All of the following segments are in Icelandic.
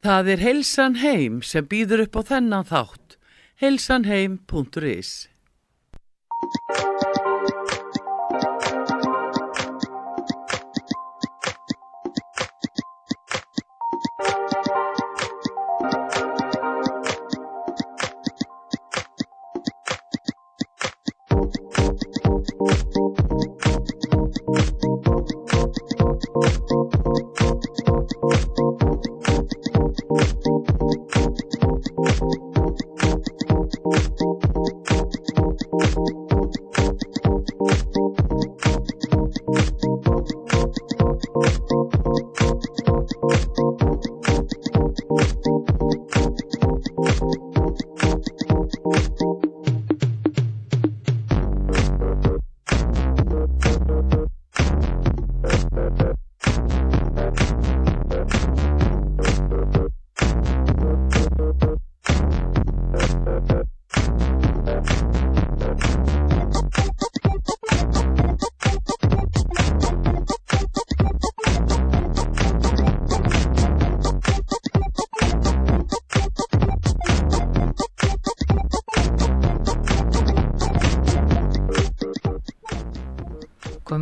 Það er Heilsan Heim sem býður upp á þennan þátt. heilsanheim.is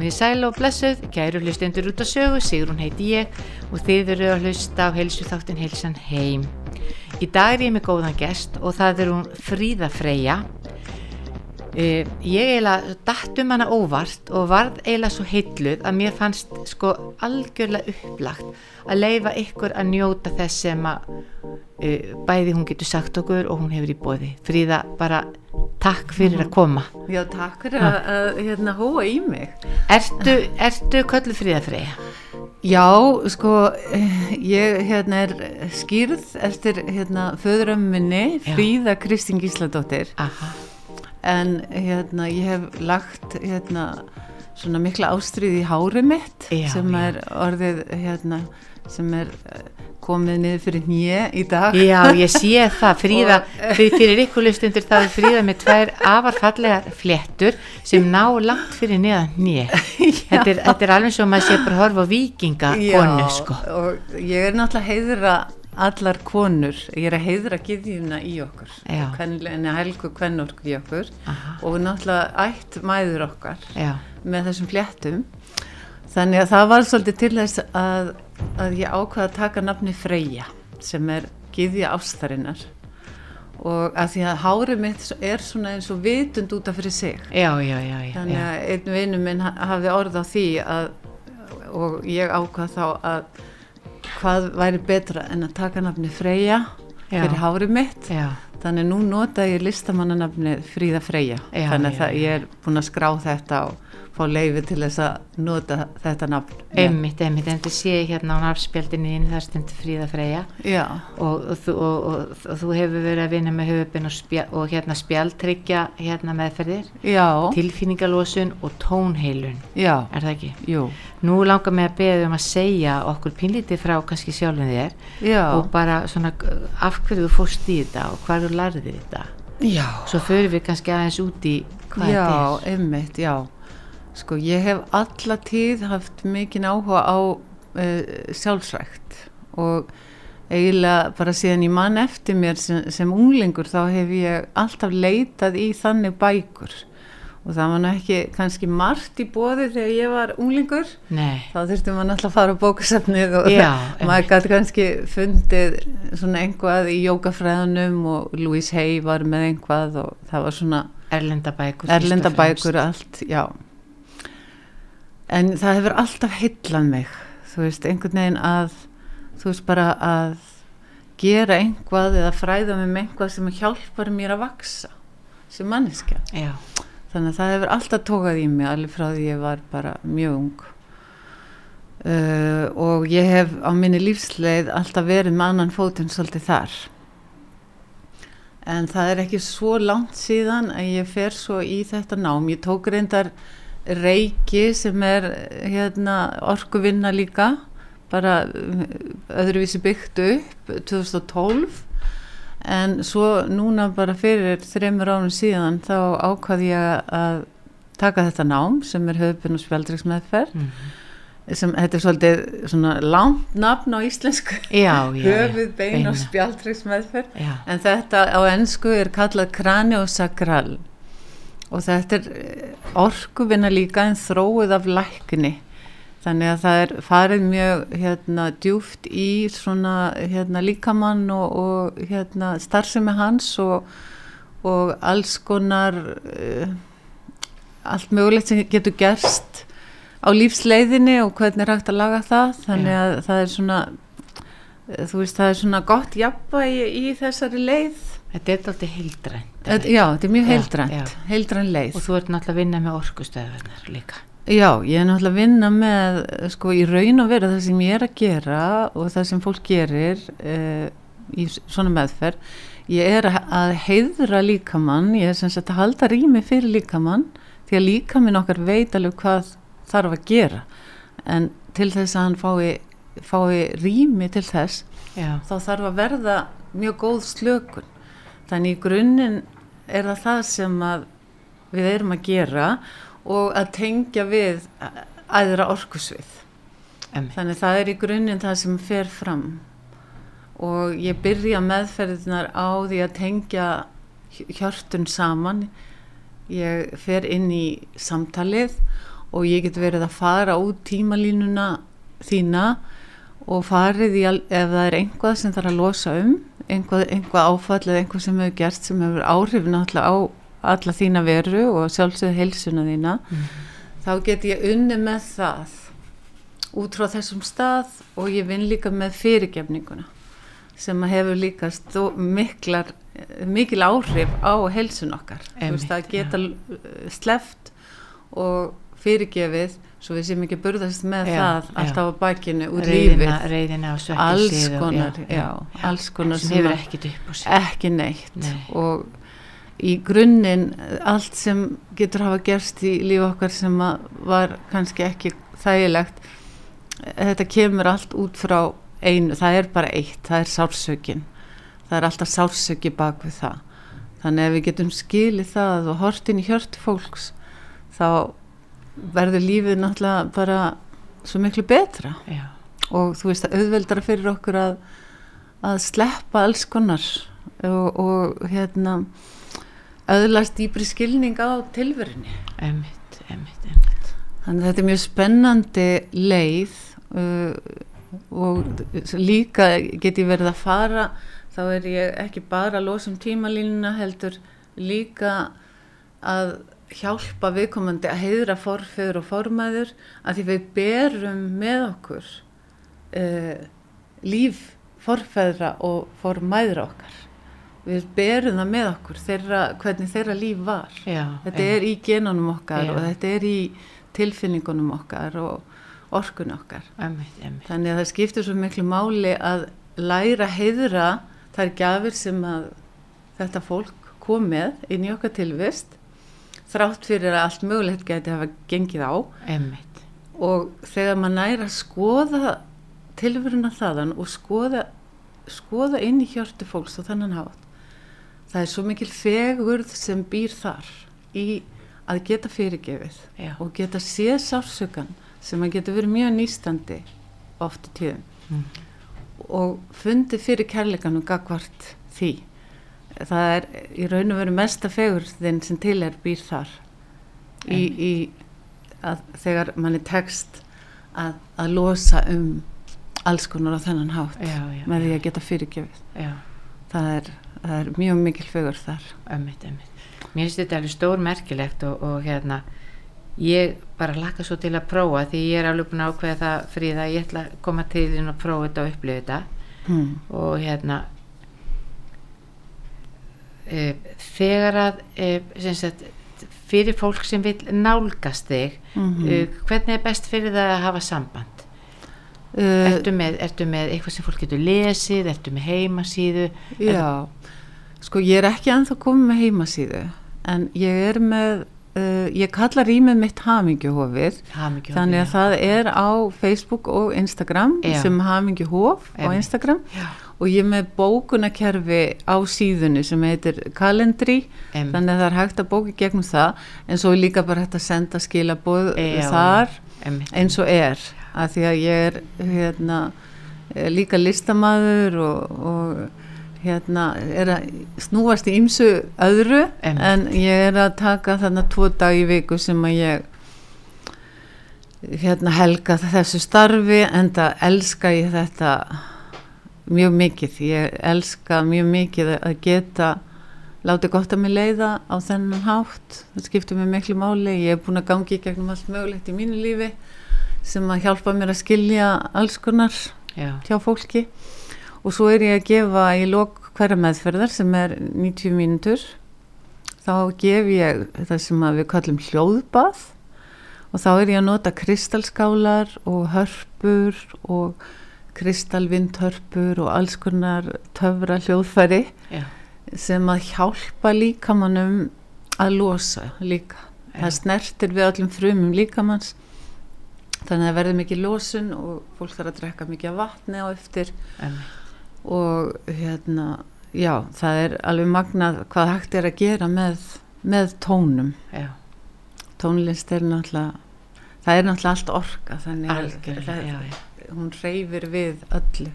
Komið í sæl og blessuð, kæru hlustendur út á sögu, Sigrun heiti ég og þið eru að hlusta á heilsu þáttin heilsan heim. Í dag er ég með góðan gest og það er hún Fríða Freyja. Uh, ég eiginlega datt um hana óvart og varð eiginlega svo heitluð að mér fannst sko algjörlega upplagt að leifa ykkur að njóta þess sem að uh, bæði hún getur sagt okkur og hún hefur í bóði. Fríða, bara takk fyrir að koma. Já, takk fyrir að, að hérna, hóa í mig. Ertu, ertu köllu Fríða Freyja? Já, sko, ég hérna er skýrð eftir hérna föðurum minni, Já. Fríða Kristín Gísladóttir, Aha, en hérna ég hef lagt hérna svona mikla ástriði í hári mitt Já, sem já. er orðið hérna sem er eh, komið niður fyrir nýje í dag. já, ég sé það, Fríða, fyrir, fyrir ykkur lustundur það er Fríða með tvær afarfallegar fléttur sem ná langt fyrir neðan nýja. Þetta þetta er alveg svo að maður sé bara horfa vikinga konu, sko. og ég er náttúrulega heiðra allar konur, ég er að heiðra gyðjuna í okkur, en helgu kvennorku í okkur Aha. og náttúrulega ætt mæður okkar Já, með þessum fléttum þannig að það var svolítið til þess að, að ég ákvaða að taka nafni Freyja sem er gyðja ástarinnar. Og að því að hárið mitt er svona eins og vitund út af fyrir sig. Já, já, já, þannig að einn vinnu minn ha- hafði orð á því að, og ég ákvað þá að hvað væri betra en að taka nafni Freyja fyrir hárið mitt. Já. þannig nú nota ég listamannanafni Fríða Freyja. Þannig að ég er búin að skrá þetta og fá leifi til þess að nota þetta nafn Einmitt, einmitt, en þetta sé hérna á nafnspjaldinni inn þar stendur Fríða Freyja. Já, og, og, þú- og, og, þú hefur verið að vinna með höfubin og, hérna spjaldtryggja hérna meðferðir, já, tilfinningalósun og tónheilun, já, er það ekki? jú, Nú langar mig að beða um að segja okkur pínlítið frá kannski sjálfum þér. Já, og bara svona af hverju þú fórst í þetta og hvað þú lærðir þetta. já, Svo förum við kannski aðeins út í hvað já, þetta er. einmitt, já. Sko, ég hef alla tíð haft mikinn áhuga á uh, sjálfsrækt og eiginlega bara síðan ég mann eftir mér sem, sem unglingur þá hef ég alltaf leitað í þannig bækur og það var nú ekki kannski margt í bóði þegar ég var unglingur Nei, þá þurfti maður náttúrulega að fara á bókasafnið og Já, maður gæti kannski fundið svona einhvað í jókafræðunum og Louise Hay var með einhvað og það var svona erlenda bækur. fyrst og erlenda fremst. bækur allt, já en það hefur alltaf heillan mig. Þú veist, einhvern veginn að þú veist bara að gera einhvað eða fræða mig með einhvað sem hjálpar mér að vaksa sem manneskja. Já, þannig að það hefur alltaf tókað í mig alveg frá því ég var bara mjög ung. Uh, og ég hef á minni lífsleið alltaf verið með annan fótinn svolítið þar. En það er ekki svo langt síðan að ég fer svo í þetta nám. Ég tók reyndar reiki sem er hérna orkuvinna líka bara uh, öðruvísi byggt upp 2012 en svo núna bara fyrir þreymur árum síðan þá ákvað ég að taka þetta nám sem er höfbun og spjaldriksmeðferð mm. sem þetta er svolítið svona langt nafn á íslensku. Já, já, já, höfuð, bein beina. og spjaldreiksmeðferð Já, en þetta á ennsku er kallað kraniosakral og þetta er orkuvinna líka en þróið af lækni. Þannig að það er farið mjög hérna, djúft í svona hérna, líkamann og, og hérna, starfsemi hans og, og alls konar uh, allt mögulegt sem getur gerst á lífsleiðinni og hvernig er hægt að laga það. Þannig að það er svona eh, þú veist það er svona gott jafnvægi í þessari leið þetta er alltaf heildrænt Já, þetta er mjög heildrænt, já. heildræn leið. og þú ert náttúrulega að vinna með orkustöðunar líka Já, ég er náttúrulega að vinna með, sko, í raun og vera það sem ég er að gera og það sem fólk gerir uh, í svona meðferð. Ég er að- að heiðra líkamann, ég er sem sagt að halda rými fyrir líkamann því að líkaminn okkar veit alveg hvað þarf að gera. En til þess að hann fái, fái rými til þess, já, þá þarf að verða mjög góð slökun. Þannig í grunninn er það það sem að við erum að gera og að tengja við æðra orkusvið. emmi, Þannig það er í grunninn það sem fer fram og ég byrja meðferðinar á því að tengja hj- hjörtun saman. Ég fer inn í samtalið og ég get verið að fara út tímalínuna þína og farið í, ef það er einhvað sem þarf að losa um, einhvað, einhvað áfall eða einhvað sem hefur gert sem hefur áhrif náttúrulega á alla þína veru og sjálfsögðu heilsuna þína, þá get ég unni með það út frá þessum stað og ég vinn líka með fyrirgefninguna sem hefur líka stó, miklar, mikil áhrif á heilsun okkar. Þú veist, að geta ja. sleft og fyrirgefið svo við séum ekki að burðast með Já, það já. alltaf á bakinu út reyðina, lífið. reyðina Alls og- konar, já, alls konar sem hefur að- ekkit upp á sig ekki neitt Nei. og í grunninn allt sem getur hafa gerst í líf okkar sem að var kannski ekki þægilegt þetta kemur allt út frá einu, það er bara eitt, það er sársökin það er alltaf sársöki bak við það þannig ef við getum skilið það og hort inn í hjörtu fólks þá verður lífið náttúrulega bara svo miklu betra. Já, og þú veist að auðveldara fyrir okkur að, að sleppa alls konar og, og hérna auðlast dýpri skilning á tilverunni. emmitt, emmitt, emmitt Þannig að þetta er mjög spennandi leið uh, og líka get ég verið að fara þá er ég ekki bara að losa um tímalínuna heldur líka að hjálpa viðkomandi að heiðra forfeður og formæður að því við berum með okkur uh, líf forfeðra og formæðra okkar. Við berum það með okkur þeirra, hvernig þeirra líf var. Já, þetta er í genunum okkar Já. og þetta er í tilfinningunum okkar og orkun okkar. Emmitt, emmitt þannig að það skiptir svo miklu máli að læra heiðra þær gjafir sem að þetta fólk kom með inn í okkar tilvist þrátt fyrir að allt mögulegt geti hafa gengið á. Emmitt, og þegar maður næra að skoða tilveruna þaðan og skoða, skoða inn í hjörtu fólks og þannan hátt það er svo mikil fegurð sem býr þar í að geta fyrirgefið já, og geta séð sársökan sem að geta verið mjög nýstandi oft í tíðum. Mm. og fundið fyrir kærleikanum gagvart því það er í raun og veru mesta fegurðin sem til er býr þar. Í, í að þegar manni tekst að, að losa um alls konar á þennan hátt já, já, með því að geta fyrirgefið. Það er, það er mjög mikil fegur þar. Emmitt, emmitt mér finnst þetta alveg stór merkilegt og, og hérna ég bara laka svo til að prófa því ég er alveg búin að ákveða það fríða að ég ætla að koma til þín og prófa þetta og upplifa þetta. Hmm. og hérna þegar að e, sem sagt, fyrir fólk sem vil nálgast þig Mm e, hvernig er best fyrir það að hafa samband? Uh, ertu með, ertu með eitthvað sem fólk getur lesið ertu með heimasíðu? Já, sko ég er ekki ennþá komið með heimasíðu en ég er með, uh, ég kalla rýmið mitt hamingjuhofið. Hamingju þannig að það er á Facebook og Instagram Já. sem hamingjuhof á. Instagram. Já. Og ég er með bókunakerfi á síðunni sem heitir Calendry Em, þannig að það er hægt að bóka gegnum það en svo er líka bara hægt að senda skilaboð Já, þar einmitt. eins og er að því að ég er hérna eh, líka listamaður og, og hérna er að snúast í ymsu öðru Einmitt. en ég er að taka þarna tvo dag í viku sem að ég hérna helga þessu starfi en það elska ég þetta mjög mikið. Ég elska mjög mikið að geta látið gott að mig leiða á þennan hátt. Það skiptir mig miklu máli. Ég er búin að gangi í gegnum allt mögulegt í mínu lífi sem að hjálpa mér að skilja alls konar já, hjá fólki. Og svo er ég að gefa í lok hverja meðferðar sem er 90 mínútur. Þá gef ég það sem að við kallum hljóðbað. Og þá er ég að nota kristalskálar og hörpur og kristalvindhörpur og alls konar töfra hljóðfæri já, sem að hjálpa líkamannum að losa líka. Já. Það snertir við öllum frumum líkamanns þannig að verður mikið losun og fólk þarf að drekka mikið vatni á eftir einmitt, og hérna, já, það er alveg magnað hvað hægt er að gera með, með tónum. já, Tónlist er náttúrulega, það er náttúrulega allt orka þannig að hún reyfir við öllu.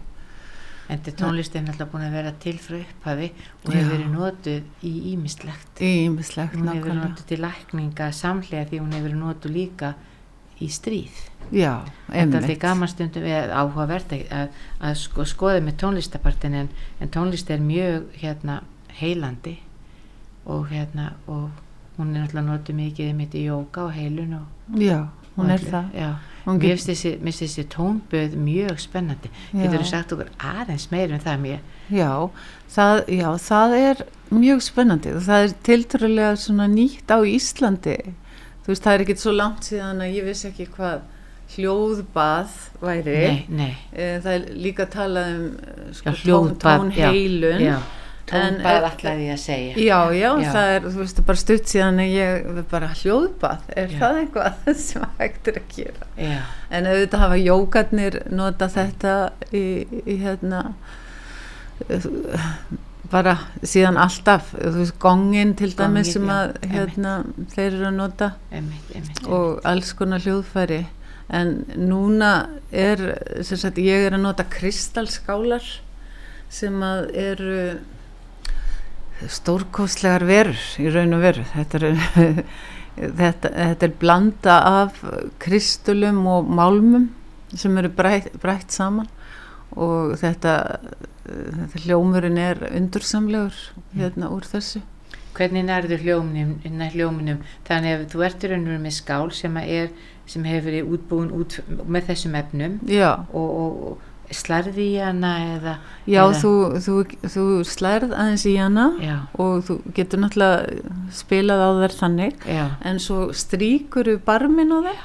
En þetta tónlist er náttúrulega búin að vera til frá upphafi og hefur verið notuð í ímislegt. Ímislegt Hún hefur verið nákvæmlega. notuð til lækninga samlega því hún hefur verið notuð líka í stríð. Já, Þetta er einmitt. gaman stundum áhugavert að, að, sko, skoða með tónlistapartin en, en tónlist er mjög hérna, heilandi og, hérna, og hún er náttúrulega notuð mikið í jóka og heilun og, Já, hún er það. Já. Mér finnst þessi, þessi tónböð mjög spennandi. Já. Getur þú sagt okkur aðeins meir um það mér? Já, það, já, það er mjög spennandi og það er tiltrúlega nýtt á Íslandi. Þú veist, það er ekkit svo langt síðan að ég vissi ekki hvað hljóðbað væri. Nei, nei. Eh, Það er líka talað um eh, sko, hljóðbað, tón, tónbað ætlaði ég að segja. Já, já, Já. það er, þú veist, bara stutt síðan að ég bara hljóðbað, er Já. það eitthvað sem hægt er að gera? Já, En auðvitað hafa jókarnir nota þetta í, í hérna bara síðan alltaf þú veist, gongin til dæmis sem að hérna, þeir eru að nota einmitt, einmitt. og alls konar hljóðfæri en núna er sem sagt, ég er að nota kristalskálar sem að eru stórkostlegar verur í raun og veru. Þetta er, þetta, þetta er blanda af kristulum og málmum sem eru brætt, brætt saman og þetta, þetta hljómurinn er undursamlegur hérna úr þessu. Hvernig nærðu hljóminum, nær hljóminum þannig að þú ert í raun og veru með skál sem er, sem hefur verið útbúin út með þessum efnum já, og, og, og slarði í hana eða já eða, þú, þú, þú slærð aðeins í hana já, og þú getur náttúrulega spilað á þær þannig já, en svo stríkur þú barmin á þær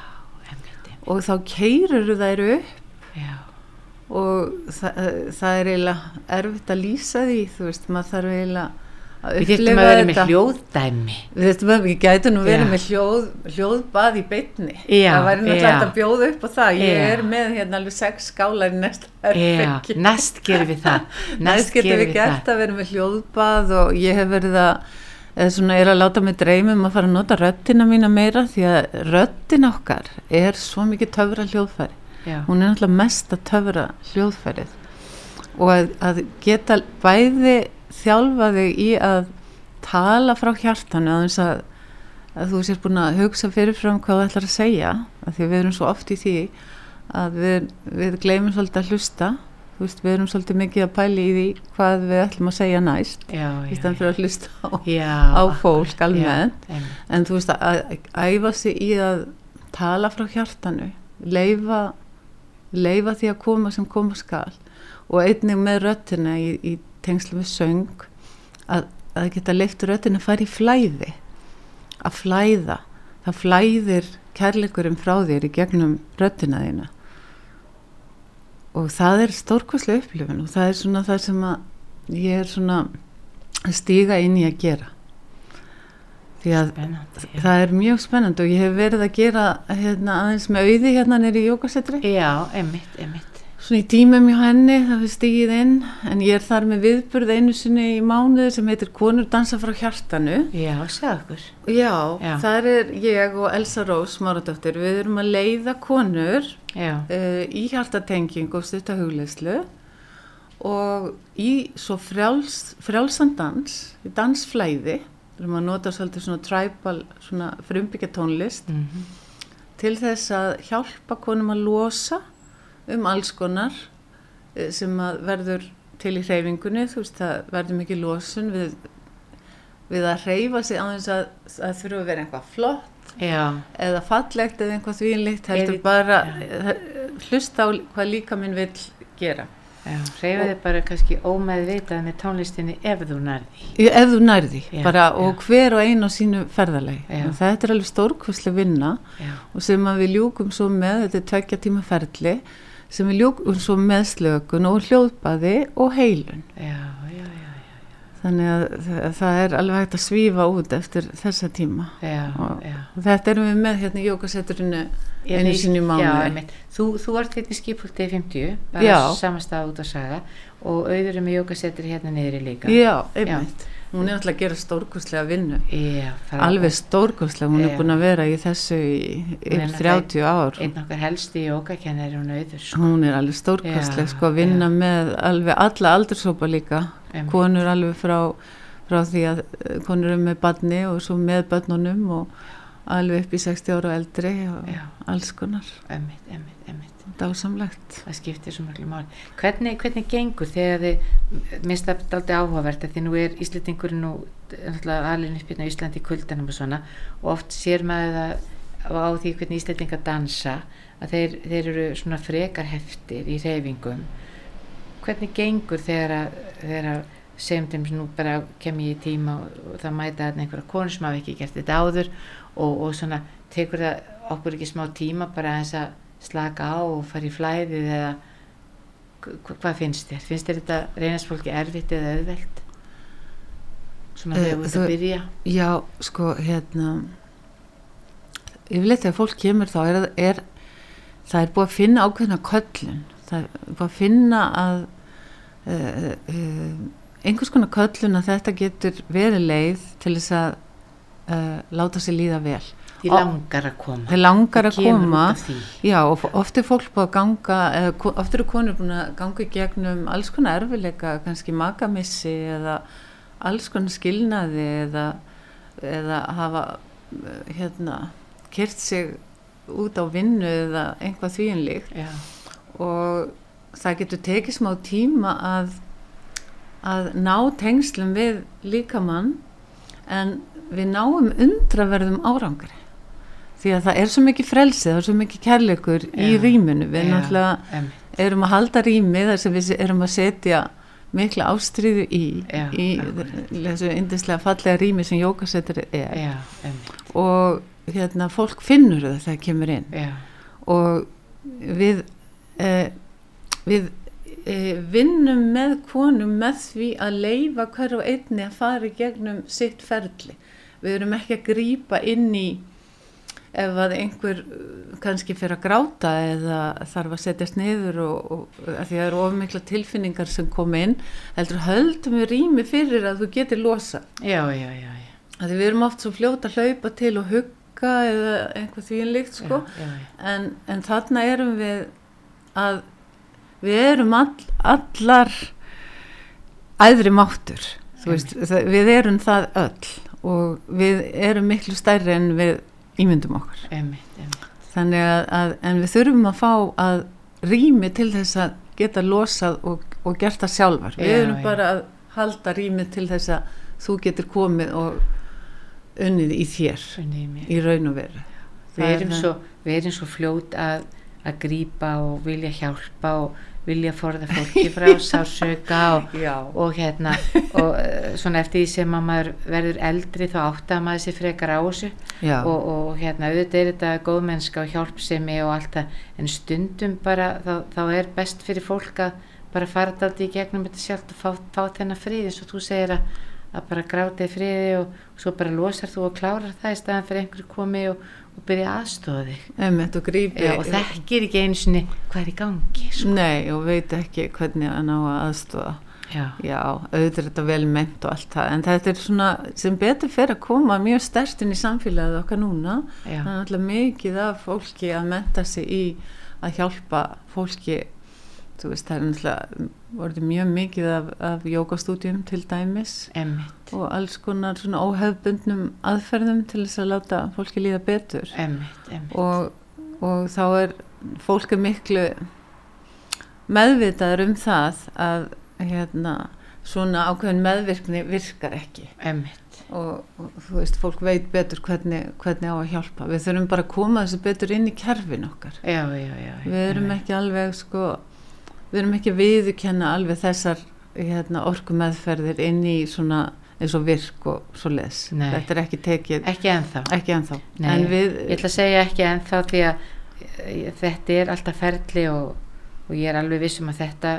og þá keirur þær upp já, og það, það er eiginlega erfitt að lýsa því þú veist, maður þarf eiginlega við þurftum að vera með hljóðdæmi. Við þurftum að gætum nú verið með hljóð, hljóðbað í beinni. Já, það væri náttúrulega að bjóða upp á það. Ég Já. er með hérna alveg sex skálar í næsta Já, herbergi. næst gerum við það. Næst getum við gert að vera með hljóðbað og ég hef verið að eða svona er að láta mig dreymum að fara að nota röddina mína meira því að röddin okkar er svo mikið töfra hljóðfæri. Já, hún er náttúrulega mest að töfra hljóðfærið. Og að, að geta bæði þjálfa þig í að tala frá hjartanu að, að, að þú sér búin að hugsa fyrirfram hvað þú ætlar að segja að því við erum svo oft í því að við, við gleymum svolítið að hlusta. Veist, við erum svolítið mikið að pæli í því hvað við ætlum að segja næst í stæðan fyrir að hlusta á, já, á fólk almennt. já, en þú veist að, að æfa sig í að tala frá hjartanu leifa, leifa því að koma sem koma skal. Og einnig með röttina í, í tengslu við söng að, að geta leift röttina að fara í flæði að flæða það flæðir kærleikurinn frá þér í gegnum röttina þína og það er stórkoslega upplifun og það er svona það sem að ég er svona að stíga inn í að gera því að spennandi já. Það er mjög spennandi og ég hef verið að gera hérna, aðeins með auði hérna nýri í jókasetri. já, einmitt, einmitt Svona í tímum hjá henni, það við stigið inn, en ég er þar með viðburð einu sinni í mánuði sem heitir Konur dansa frá hjartanu. já, segðu okkur. Já, Já. þar er ég og Elsa Rós Máradóttir, við erum að leiða konur uh, í hjartatenging og stuttahugleyslu og í svo frjáls, frjálsan dans, í dansflæði, þar maður notar svolítið svona tribal, svona frumbyggja tónlist, mhm, til þess að hjálpa konum að losa um alls konar eh, sem verður til í hreyfingunni, þú veist, það verður mikið losun við, við að hreyfa sig á þess að það þurfa að vera eitthvað flott já, eða fallegt eða eitthvað þvílíkt, Er- heldur bara já. eh, hlusta á hvað líka minn vill gera. já, reyfið þið bara kannski ómeðvitað með tónlistinni ef þú nærði. Ef þú nærði, Já, bara, já. og hver og einn á sínu ferðalagi. Já. Þetta er alveg stórkvæslega vinna Já, og sem við ljúkum svo með, þetta er tveggja tíma ferli, sem við ljúkum svo með slökun og hljóðbaði og heilun. já, já, já, Þannig að það, er alveg hægt að svífa út eftir þessa tíma. já, Og- þetta erum við með hérna í jókasetturinu einu sinni í einmitt. þú, þú ert hérna í skipulti 50, bara samastað út að saga og auður er með jókasettur hérna niðri líka. Já, einmitt. Hún er alltaf að gera stórkvæslega vinnu. Það Alveg stórkvæslega, hún Já. er búin að vera í þessu er yfir 30 ár. Einn okkar helsti jókakennari hún auður, sko. Hún er alveg stórkvæslega, Já, sko, að vinna með alveg alla aldursópa líka. Einmitt. konur alveg frá, frá því að eh, konur eru með badni og svo með börnunum og alveg upp í 60 ára og eldri og alls konar Einmitt, einmitt, einmitt. Dásamlegt. Það skiptir svo mjög máli. Hvernig, hvernig gengur þegar þið, minnst það aldrei áhugavert að því nú er Íslandingurinn náttúrulega alveg á Íslandi kuldanum og svona og oft sér maður það á því hvernig Íslandingar dansa að þeir, þeir eru svona frekar heftir í reyfingum. Hvernig gengur þegar að, að segjum þeim sem nú bara kem ég í tíma og, og það mæta þarna einhverja konur sem hafa ekki gert þetta áður og, og svona tekur það okkur ekki smá tíma bara aðeins að slaka á og fara í flæðið eða hva- hvað finnst þér? Finnst þér þetta reynast fólki erfitt eða auðvelt? Svona Eh, þegar þú ert að byrja? Já, sko, hérna yfirleitt þegar fólk kemur þá er, er það er búið að finna ákveðna köllun það er búið að finna að uh, uh, einhvers konar köllun að þetta getur verið leið til þess að uh, láta sér líða vel Ó, langar að koma. þeir langar að koma. Já, og oft er fólk búið að ganga, eða ko- oft eru konur búin að ganga í gegnum alls konar erfileika, kannski makamissi eða alls konar skilnaði eða, eða hafa eh, hérna, kyrt sig út á vinnu eða einhvað þvíinlíkt Já, og það getur tekið smá tíma að, að ná tengslum við líkamann en við náum undraverðum árangri því að það er svo mikið frelsi, það er svo mikið kærleikur í Já, rýminu, við já, náttúrulega einmitt. erum að halda rými þar sem við erum að setja mikla ástríðu í, Já, í þessu yndislega fallega rými sem jókasettur er. Og hérna fólk finnur það þegar það kemur inn. Og við eh, við eh, vinnum með konum með því að leifa hver og einni að fara í gegnum sitt ferli. Við erum ekki að grípa inn í ef að einhver uh, kannski fyrir að gráta eða þarf að setjast niður og, og að því að það eru ofmikla tilfinningar sem kom inn heldur höldum við rými fyrir að þú getur losa já, já, já, já. að við erum oft svo fljóta að hlaupa til og hugga eða einhvað því en líkt sko. Já, já, en, en þarna erum við að við erum all, allar æðri máttur. Þú veist, við erum það öll og við erum miklu stærri en við ímyndum okkur Einmitt, einmitt. þannig að, að en við þurfum að fá að rými til þess að geta losað og, og gert það sjálfar. Við Já, erum já. bara að halda rými til þess að þú getur komið og unnið í þér Unnið í raun og veru. Við er erum, svo, við erum svo fljót að, að grípa og vilja hjálpa og vilja forða fólki frá sásauka og, og hérna og uh, svona eftir því sem að maður verður eldri þá áttar maður sér frekar á þessu. Og, og hérna auðvitað er þetta góðmennska og hjálpsemi og allt það en stundum bara þá, þá er best fyrir fólk að bara fara þetta í gegnum þetta sjálft og fá, fá þennan frið eins og þú segir að, að bara gráta í friði og, og svo bara losar þú og klárar það í staðan fyrir einhverju komi og, og byrja Einmitt og og þekkir ekki einu sinni hvað er í gangi sko. Nei, og veit ekki hvernig að ná að aðstofa. Já, Já, auðvitað er þetta vel ment og allt það, en þetta er svona sem betur fyrir að koma mjög stærst inn í samfélagið okkar núna. já, Það er alltaf mikið af fólki að menta sig í að hjálpa fólki veist, það er náttúrulega vorið mjög mikið af, af jógastúdjum til dæmis. Emmitt, og alls konar svona óhefbundnum aðferðum til þess að láta fólki líða betur. Emmitt, emmitt. og, og þá er fólk er miklu meðvitaður um það að hérna, svona ákveðin meðvirkni virkar ekki. Og, og þú veist, fólk veit betur hvernig, hvernig á að hjálpa. Við þurfum bara að koma þessu betur inn í kerfin okkar. Já, já, já. við erum ekki alveg sko, við erum ekki að viðurkenna alveg þessar hérna, orkumeðferðir inn í svona eins og virk og svo les Nei. þetta er ekki tekið, Ekki ennþá. ekki ennþá en við, Ég ætla að segja ekki ennþá því að eh, þetta er alltaf ferli og, og ég er alveg vissum að þetta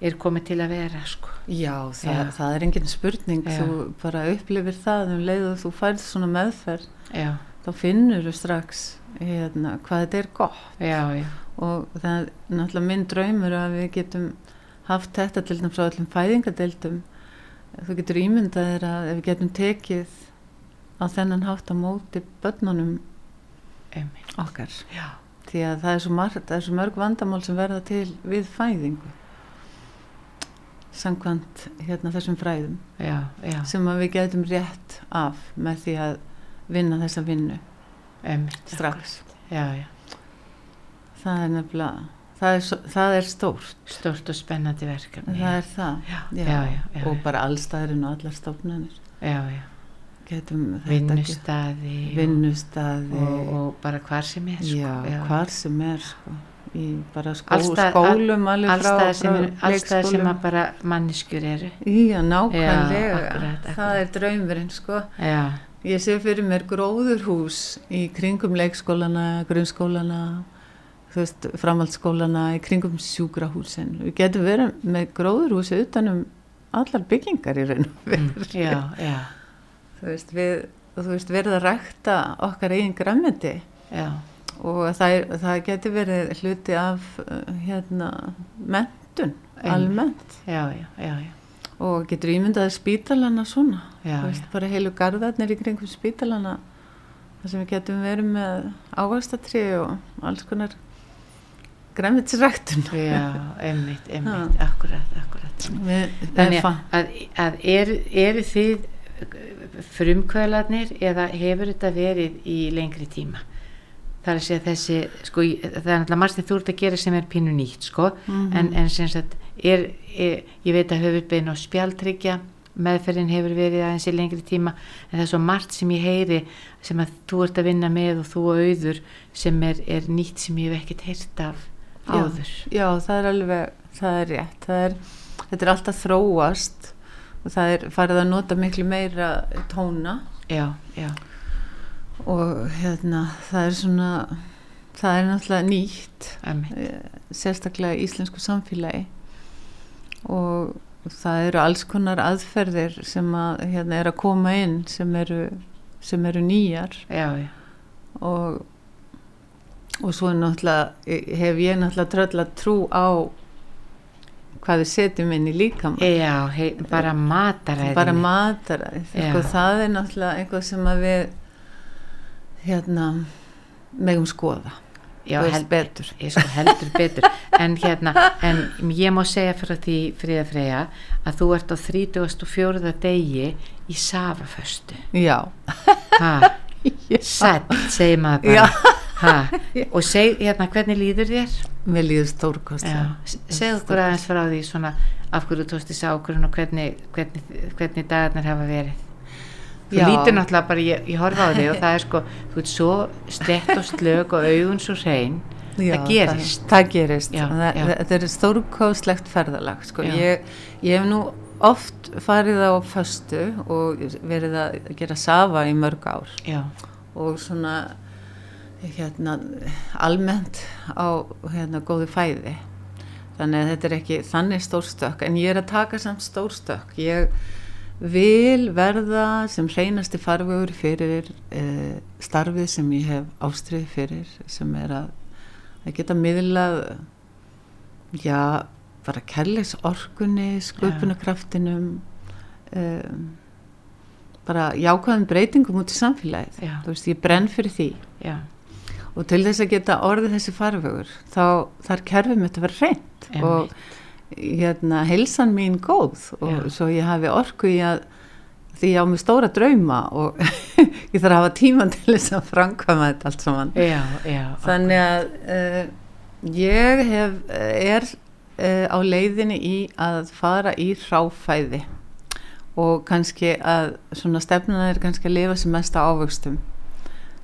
er komið til að vera, sko. já, það, Já. það er engin spurning Já. þú bara upplifir það um leið og þú færð svona meðferð Já, þá finnur þú strax hérna, hvað þetta er gott. Já, já, og það er náttúrulega minn draumur að við getum haft þetta til dæmis á öllum fæðingadeildum þú getur ímyndað þér að ef við getum tekið á þennan hátt á móti börnunum emmitt. okkar. Já, því að það er margt, það er svo mörg vandamál sem verða til við fæðingu samkvæmt hérna þessum fræðum sem að við getum rétt af með því að vinna þessa vinnu. Emmitt. strax. Já, já, það er nefnilega það er, það er stórt. Stórt og spennandi verkefni. það er það. Já, Já, já, já, já, og bara allstæðurinn og allar stofnanir. Já, já. Vinnustaði ekki- og, og, bara hvar sem er, sko. já, hvar sem er sko, í bara skó, Alls staðar- skólum Allstæðar sem, allstæðar sem bara manneskjur eru. já, nákvæmlega. Já, akkurat, það akkurat. er draumurinn sko. Já, ég sé fyrir mér gróðurhús í kringum leikskólana, grunnskólana veist, framhaldsskólana í kringum sjúkrahúsin. Við getum verið með gróðurhúsi utanum allar byggingar í raun og veru. Mm, já, já, þú veist, við, þú veist, verið að rækta okkar eigin græmiti já, og það, það getur verið hluti af uh, hérna, mentun almennt. Já, já, já, já, og getur ímyndaði spítalana svona já, veist, bara heilu garðarnir í kringum spítalana þar sem við getum verið með ávastatri og alls konar græmitsræktun já, einmitt, einmitt, akkurat, akkurat. við, Þannig að, að eru, eru þið frumkvölarnir eða hefur þetta verið í lengri tíma? Það er að segja þessi, sko, það er náttúrulega margt sem þú ert að gera sem er pínu nýtt, sko, Mhm. en, en sem sagt, er, er, ég veit að höfurbein og spjaldtryggja, meðferðin hefur verið aðeins í lengri tíma, en það er svo margt sem ég heyri sem að þú ert að vinna með og þú og auður sem er, er nýtt sem ég hef ekkert heyrt af Já. áður. já, það er alveg það er rétt, það er, þetta er alltaf þróast og það er farið að nota miklu meira tóna Já, já, og hérna það er svona það er náttúrulega nýtt einmitt, eh, sérstaklega í íslensku samfélagi og það eru alls konar aðferðir sem að hérna er að koma inn sem eru, sem eru nýjar já, já. og og svo náttúrulega hef ég náttúrulega tröll að trú á hvað við setjum inn í líkam Já, hei, bara mataræðinni. bara mataræð Já. sko, það er náttúrulega eitthvað sem við hérna megum skoða Já, held, betur ég sko heldur betur. En hérna, en ég má segja frá því Fríða Freyja að þú ert á 34. degi í Safaföstu. já, sætt, segir maður bara. Ha, og seg, hérna, hvernig líður þér? mér líður stórkost Já, segð okkur aðeins frá því svona af hverju þessi ákvörðun og hvernig, hvernig, hvernig dagarnir hafa verið. Þú Já. lítur náttúrulega bara, ég, ég horfa á þig og það er sko, þú ert svo stett og slög og augun svo hrein. það gerist. það, það gerist Já, það, já. þetta er stórkostlegt ferðalag sko. Já. ég, ég hef nú oft farið á föstu og verið að gera safa í mörg ár Já, og svona hérna almennt á hérna góðu fæði þannig að þetta er ekki þannig stórstökk en ég er að taka samt stórstökk ég vil verða sem hreinasti farvegur fyrir eh, starfið sem ég hef ástrið fyrir sem er að, að geta miðlað já, bara kærleis orkunni, sköpunarkraftinum um, bara jákvæðum breytingum út í samfélagið. Já. þú veist, ég brenn fyrir því. Já, og til þess að geta orðið þessi farvegur þá þarf kerfið mitt að vera Einmitt. og hérna heilsan mín góð og Já. svo ég hafi orku í að því ég á mig stóra drauma og ég þarf að hafa tíman til þess að framkvæma þetta allt saman. Já, já, þannig að uh, ég hef, er uh, á leiðinni í að fara í hráfæði og kannski að svona stefnuna er kannski að lifa sem mest á ávöxtum.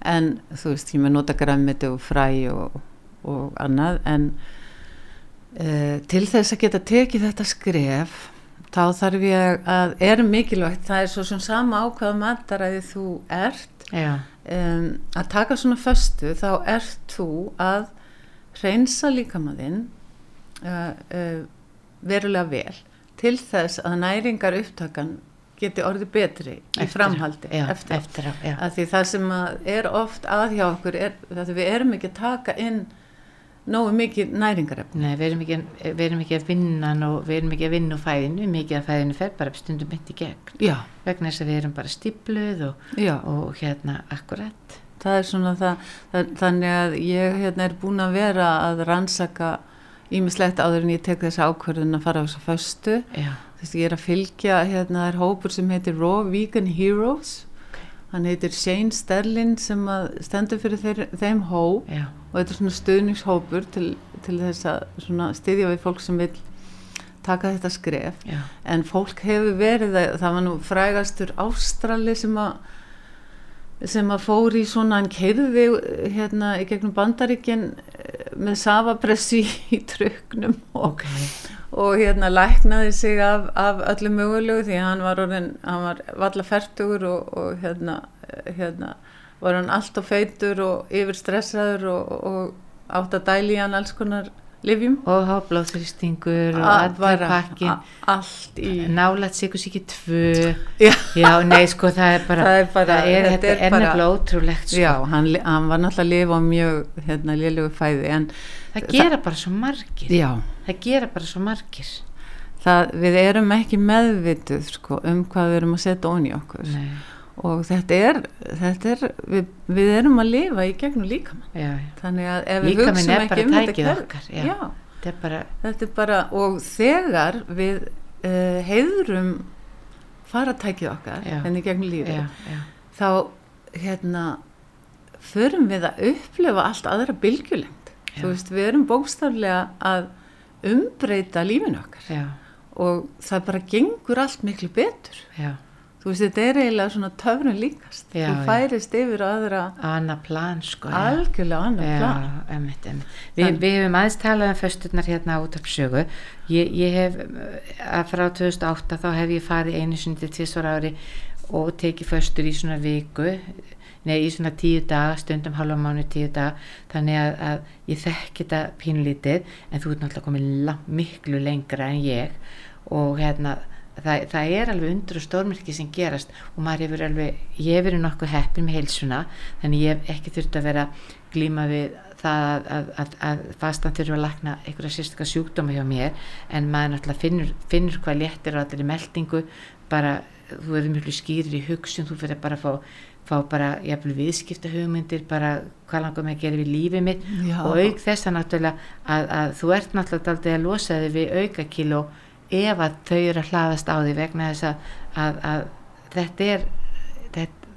En þú veist, ég með nota græmiti og fræ og, og annað en uh, til þess að geta tekið þetta skref þá þarf ég að, er mikilvægt það er svo sem sama ákvaða mataræði þú ert. Um, að taka svona föstu þá ert þú að hreinsa líkamaðinn uh, uh, verulega vel til þess að næringar upptakan geti orðið betri í Eftir á, framhaldi já, eftir, eftir já. að því það sem að er oft að hjá okkur er að við erum ekki að taka inn nógu mikið næringarefni. Nei, við erum, ekki, við erum ekki að vinna og við erum ekki að vinna úr fæðinu mikið að fæðinu fer bara stundum mitt í gegn. Já, vegna þess að við erum bara stípluð og, og hérna akkurat. Það er svona það, það þannig að ég hérna er búin að vera að rannsaka ímislegt áður en ég tek þessa ákvörðun að fara á þessa föstu. Já, Þessi, ég er að fylgja, hérna það er hópur sem heitir Raw Vegan Heroes. Hann heitir Shane Sterlin sem að stendur fyrir þeir, þeim hóp. Já, og þetta er svona stuðningshópur til, til þess að styðja við fólk sem vil taka þetta skref. Já, en fólk hefur verið að, það var nú frægastur Ástrali sem að sem að fór í svona hann keirði hérna í gegnum bandaríkin með safapressi í truknum og, ok. og hérna læknaði sig af, af öllu mögulegu því hann var orðin, hann var valla færtugur og, og hérna, hérna var hann allt og feitur og yfirstressaður og, og átt að dæli í hann alls konar livjum og háblóðþrýstingur og bara pakkin allt í nálat sykursíki tvö. Já, já, nei, sko, það er bara Það er bara- það er, þetta er bara- nefnilega ótrúlegt sko. já hann, hann var náttúrulega að lifa á mjög hérna lélögu fæði en það gera bara svo margir. Já, það gera bara svo margir. Það, við erum ekki meðvituð sko, um hvað við erum að setja onni okkur. Nei, og þetta er, þetta er við, við erum að lifa í gegnum líkamann. Þannig að ef við Líkaminn hugsum er ekki um þetta okkar, já. já, þetta er bara, þetta er bara og þegar við uh, heiðrum faratækið okkar Já. henni gegnum lífið já, já, þá hérna förum við að upplifa allt aðra bylgjulengd. Við erum bókstaflega að umbreyta lífinu okkar. Já, og það bara gengur allt miklu betur. Já þú veist, þetta er eiginlega svona töfrun líkast Já, þú já. færist yfir á aðra Anna plan sko já. algjörlega annar plan Já, emitt, emitt. Vi, við hefum aðeins talað um fösturnar hérna út af sögu. Ég, ég hef, uh, að frá 2008 þá hef ég farið einu sinni til tvisvar ári og tekið föstur í svona viku, nei í svona tíu daga, stundum halva mánu tíu daga, þannig að, að ég þekki þetta pínlítið, en þú ert náttúrulega lang, miklu lengra en ég og hérna það, það er alveg undur og stórmyrki sem gerast og maður hefur alveg, ég hefur nokkuð heppin með heilsuna þannig ég hef ekki þurft að vera glíma við það að, að, að, að fastan þurfa að lakna einhverja sérstakka sjúkdóma hjá mér en maður náttúrulega finnur, finnur hvað léttir á allir meldingu bara þú verður mjög skýrir í hugsun þú fyrir bara að fá, fá bara jafnvel viðskipta hugmyndir bara hvað langar mig að gera við lífið mitt Já. og auk þess að náttúrulega að, að þú ert náttúrulega aldrei að losa þig við aukakíló ef að þau eru að hlaðast á því vegna þess að, að, að þetta er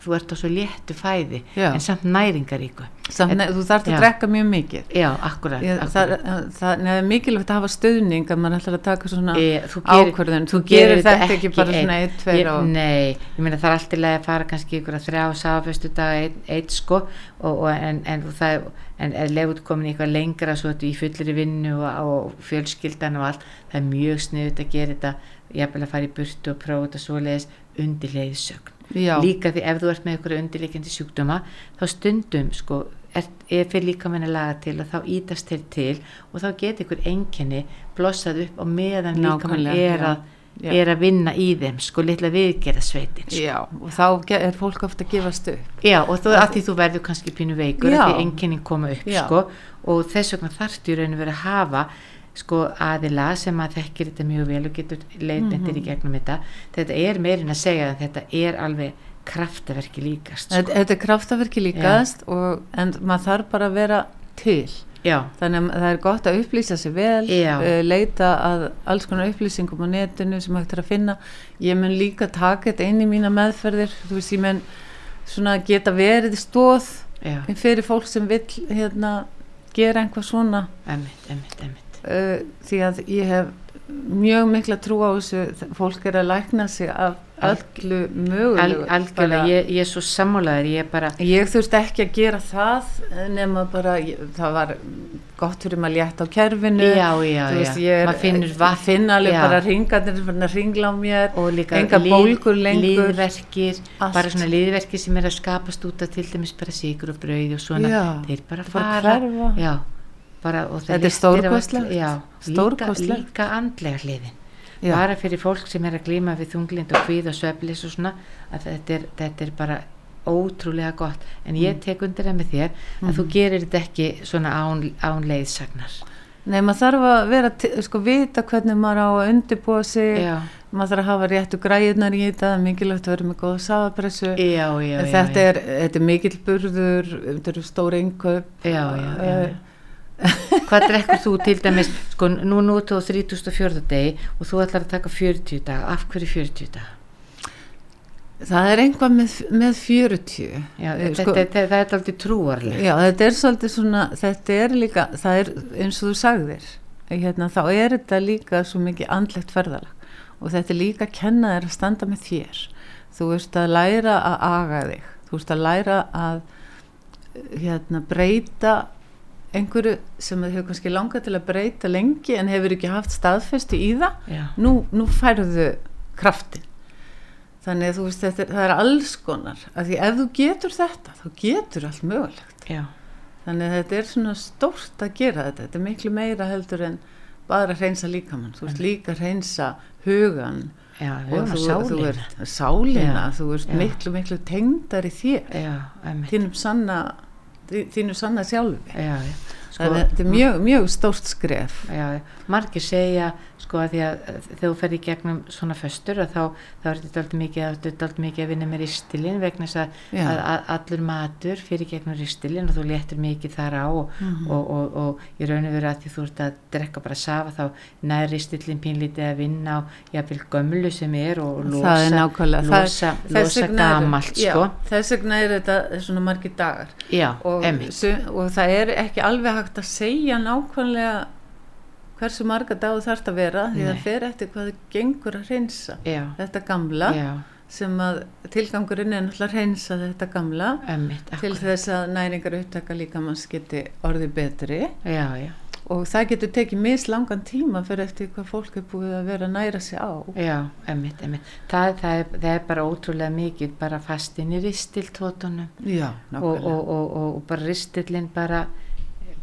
þú ert á svo léttu fæði Já. en samt næringaríku Samt, ne, þú þarft Já. að drekka mjög mikið já, akkurat, Ég, það, akkurat. það, það er mikilvægt að hafa stöðning að maður ætlar að taka svona E, þú gerir- ákvörðun, þú þú gerir þetta þetta ekki bara svona eitt, tveir og Nei, ég meina það er alltaf leið að fara kannski ykkur að þrjá sáfestu dag eitt, sko og, og en, en þú það en er leiðut komin í eitthvað lengra svo þetta í fullir vinnu og, og fjölskyldan og allt, það er mjög sniðut að gera þetta jafnvel að fara í burtu og prófa þetta svoleiðis undir leiðsögn Já. líka því ef þú ert með einhverju undirleikjandi sjúkdóma þá stundum sko er, er fyrir líka minni laga til og þá ítast þeir til og þá geti ykkur enginni blossað upp og meðan líka Nákvæmlega, er, að, já. er að vinna í þeim sko litla viðgerða sveitin sko. Já, og þá er fólk ofta að gefast upp já og þú, að því þú verður kannski pínu veikur Já. að því enginnin koma upp Já. sko og þess vegna þarftu í rauninu verið að hafa sko aðila sem að þekkir þetta mjög vel og getur leiðbendir Mhm. í gegnum þetta. Þetta er meirinn að segja að þetta er alveg kraftaverki líkast sko. þetta er kraftaverki líkast og, en maður þarf bara að vera til. Já, þannig að það er gott að upplýsa sig vel uh, leita að alls konar upplýsingum á netinu sem hægt er að finna. Ég mun líka taka þetta inn í mína meðferðir. Þú veist ég mun svona geta verið stóð fyrir fólk sem vill hérna gera einhvað svona. Emmitt, emmitt, emmitt uh, því að ég hef mjög mikla trú á þessu fólk er að lækna sig af öllu Al, mögulegu algjörlega, Bara- ég, ég er svo sammálaður ég bara, Ég þurfti ekki að gera það nema bara, ég, það var gott fyrir maður létt á kerfinu. Já, já, já. Veist, er, maður finnur vatn. finn alveg já. bara ringarnir fann að ringla á mér. Og líka lengur. líðverkir Allt. bara svona líðverkir sem er að skapast út af til dæmis bara sigur og brauð og svona. Já, þeir bara fara. já, bara, Þetta er stórkostlegt. líka, líka andlega hliðin Já. bara fyrir fólk sem er að glíma við þunglind og hvíð og sveflis og svona þetta er, þetta er bara ótrúlega gott en Mm. ég tek undir það með þér að þú gerir þetta ekki svona án, án leiðsagnar Nei, maður þarf að vera, sko, vita hvernig maður á að undirbúa sig já, maður þarf að hafa réttu græðunar í þetta mikilvægt að vera með góða sáðapressu já, já, þetta. Er, þetta er mikill burður þetta eru stóri inköp já, já, já, Eh, já. Hvað drekkur þú til dæmis? Sko nú nú þú á 34. degi og þú ætlar að taka 40 dag af hverju 40 dag það er einhvað með, með 40 já, Eh, þetta, sko- þetta, það er aldrei trúarleg Já, þetta er svolítið svona, þetta er líka, það er eins og þú sagðir, hérna, þá er þetta líka svo mikið andlegt ferðalag og þetta er líka að kenna þér að standa með þér. Þú veist að læra að aga þig, þú veist að læra að hérna, breyta einhverju sem þau hefur kannski langað til að breyta lengi en hefur ekki haft staðfestu í það, já, nú, nú færðu kraftin. Þannig að þú veist, þetta það er alls konar, að því ef þú getur þetta, þá getur allt mögulegt. já, Þannig að þetta er svona stórt að gera þetta. Þetta er miklu meira heldur en bara að reynsa líkamann. Þú veist líka að reynsa hugan já, og þú, þú ert sálina, Já, þú ert miklu, miklu tengdar í þér, þínum sanna, þínu sanna sjálfi. já, já Sko, Þannig að þetta er mjög, mjög stórt skref. já, já. margir segja sko að því að þegar þú ferð í gegnum svona föstur og þá, þá er þetta alltaf mikið, mikið að vinna með ristilinn vegna þess að, að, að allur matur fyrir gegnum ristilinn og þú letur mikið þar á og, Mhm. og, og, og í raun og veru að því þú ert að drekka bara safa þá nær ristillinn pínlítið að vinna á jafnvel gömlu sem er og losa, er losa, þess losa er- gamalt sko Þess vegna er þetta svona margir dagar. já, og, og það er ekki alveg hægt að segja nákvæmlega hversu marga dagur þarf að vera því Nei. það fer eftir hvað það gengur að reynsa þetta gamla já, sem að tilgangurinn er náttúrulega að reynsa þetta gamla emmitt til þess að næringar upptaka líka manns geti orðið betri. Já, já, og það getur tekið mislangan tíma fyrir eftir hvað fólk er búið að vera að næra sig á. Já, emmitt, emmitt það, það, er, það er bara ótrúlega mikið bara fast inn í ristiltótunum Já, og, og, og, og bara ristillin bara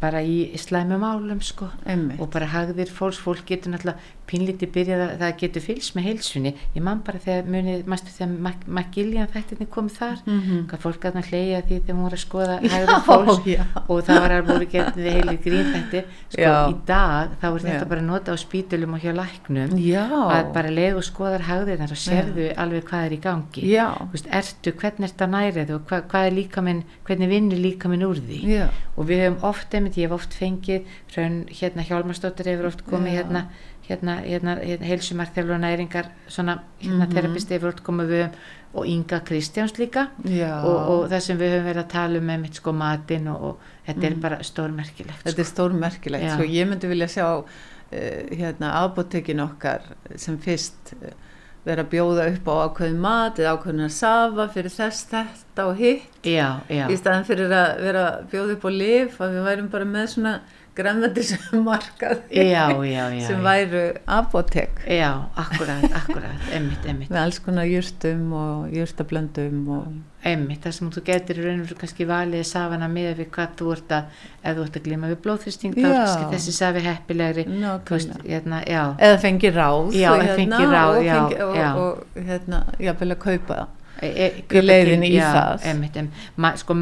bara í slæmum álum sko Einmitt. og bara hagðir fólks, fólk getur náttúrulega pínlítið byrjað að það getur fylgst með heilsunni. Ég man bara þegar munið, mæstu þegar Magiljan þættinni komið þar? Mhm. hvað fólk að hleyja því þegar hún var að skoða hagðir fólks já. og það var alveg voru getið heilir grín þetta sko Já. í dag þá er þetta Já. bara nota á spítulum og hjá læknum. Að bara leið og skoðar hagðir og sérðu alveg hvað er í gangi. Veist, ertu, hvernig að næra þig og hvað, hvað er líka minn, hvernig vinnur líka minn úr því? Og við höfum oft, einmitt, ég hef oft fengið frá hérna Hérna, hérna, hérna, heilsumarþjálfur og næringar svona, hérna mm Mhm. terapisti oft komið við og Inga Kristjáns líka og, og það sem við höfum verið að tala um með mitt sko matinn og, og þetta er bara stórmerkilegt Mm. Þetta er stórmerkilegt, Já. sko ég myndi vilja sjá uh, hérna apotekin okkar sem fyrst uh, vera að bjóða upp á ákveðin mat eða ákveðin að safa fyrir þess þetta og hitt já, já, í staðan fyrir að vera að bjóða upp á lif að við værum bara með svona já, sem væru apotek já, akkurat, akkurat, emmitt, emmitt með alls konar júrstum og júrstablöndum og Einmitt, það sem þú getur í raun og veru kannski valið safana með við hvað þú ert að, ef þú ert að glíma við blóðþristing, þá er þessi safi heppilegri, nákvæmlega. hérna, eða fengi ráð Já, og fengi ráð, og, já, og, og, og hérna, jafnvel að kaupa e, e, í leiðinni í já, það. einmitt, em, ma, sko,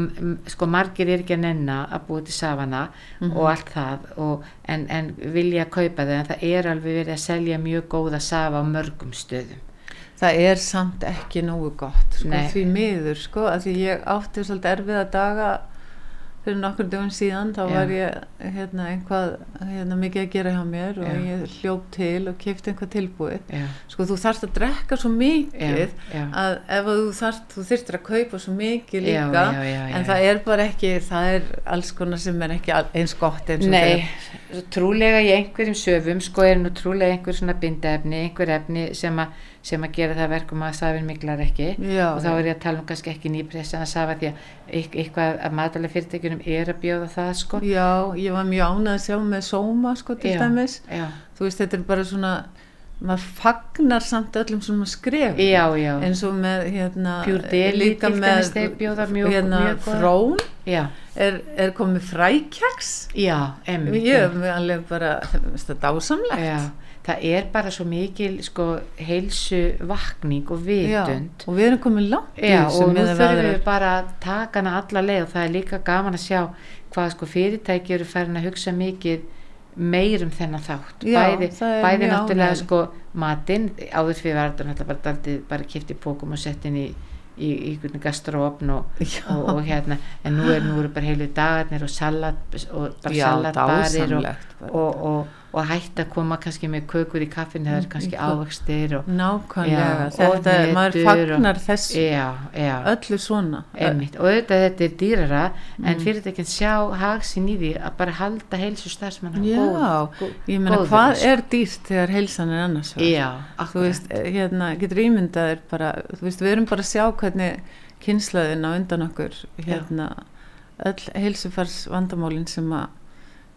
sko margir er ekki að nenna að búa til safana Mhm. og allt það og, en, en vilja kaupa þau en það er alveg verið að selja mjög góða safa á mörgum stöðum það er samt ekki nógu gott sko, því miður sko, að því ég átti svolítið erfiða daga fyrir nokkur dögum síðan þá Já. var ég hérna, einhvað hérna, mikið að gera hjá mér og Já. ég hljóp til og kefti einhvað tilbúið já, sko þú þarft að drekka svo mikið að ef að þú þarft, þú þyrftir að kaupa svo mikið líka en það er bara ekki, það er alls konar sem er ekki eins gott eins og Nei, trúlega í einhverjum söfum sko er nú trúlega einhver svona bindaefni, einhver efni sem, a, sem að gera það verkum að safin miklar ekki. Já, og þá er ég að tala um kannski ekki nýpressa að safa því að eit- eitthvað af matalega fyrirtækjunum er að bjóða það sko. já, ég var mjög ánað að sjá með sóma sko til Já. dæmis. Já, þú veist þetta er bara svona maður fagnar samt öllum svona skref já, já, eins og með hérna líka bjóða mjög- hérna mjög frón já, er, er komið frækjaks já, ég er alveg bara þetta er dásamlegt. Já, það er bara svo mikil sko heilsu vakning og Já, vitund. og við erum komið langt Já, og nú þurfum við bara að taka hana alla leið og það er líka gaman að sjá hvað sko fyrirtæki eru farin að hugsa mikið meir um þennan þátt Já, bæði, er bæði náttúrulega sko matinn áður fyrir náttúrulega bara, bara kipti pókum og sett inn í í, einhvern gastrófn og, Já. og, og hérna en nú er, nú eru bara heilu dagarnir og salat og bara Já, salatbarir og, og, og, og hætt að koma kannski með kökur í kaffin það er kannski ávextir og nákvæmlega, Já, og þetta er, maður hnetur og- fagnar þessu. Já, já, öllu svona. Einmitt. Og auðvitað þetta er dýrara en Mm. fyrirtækinn sjá hagsin í því að bara halda heilsu starfsmanna Já, góð, ég meina góð hvað þessu. er dýrt þegar heilsan er annars já, þú veist, eh, hérna, getur ímyndaðir bara, þú veist, við erum bara að sjá hvernig kynslaðin á undan okkur hérna, öll heilsufars vandamálin sem að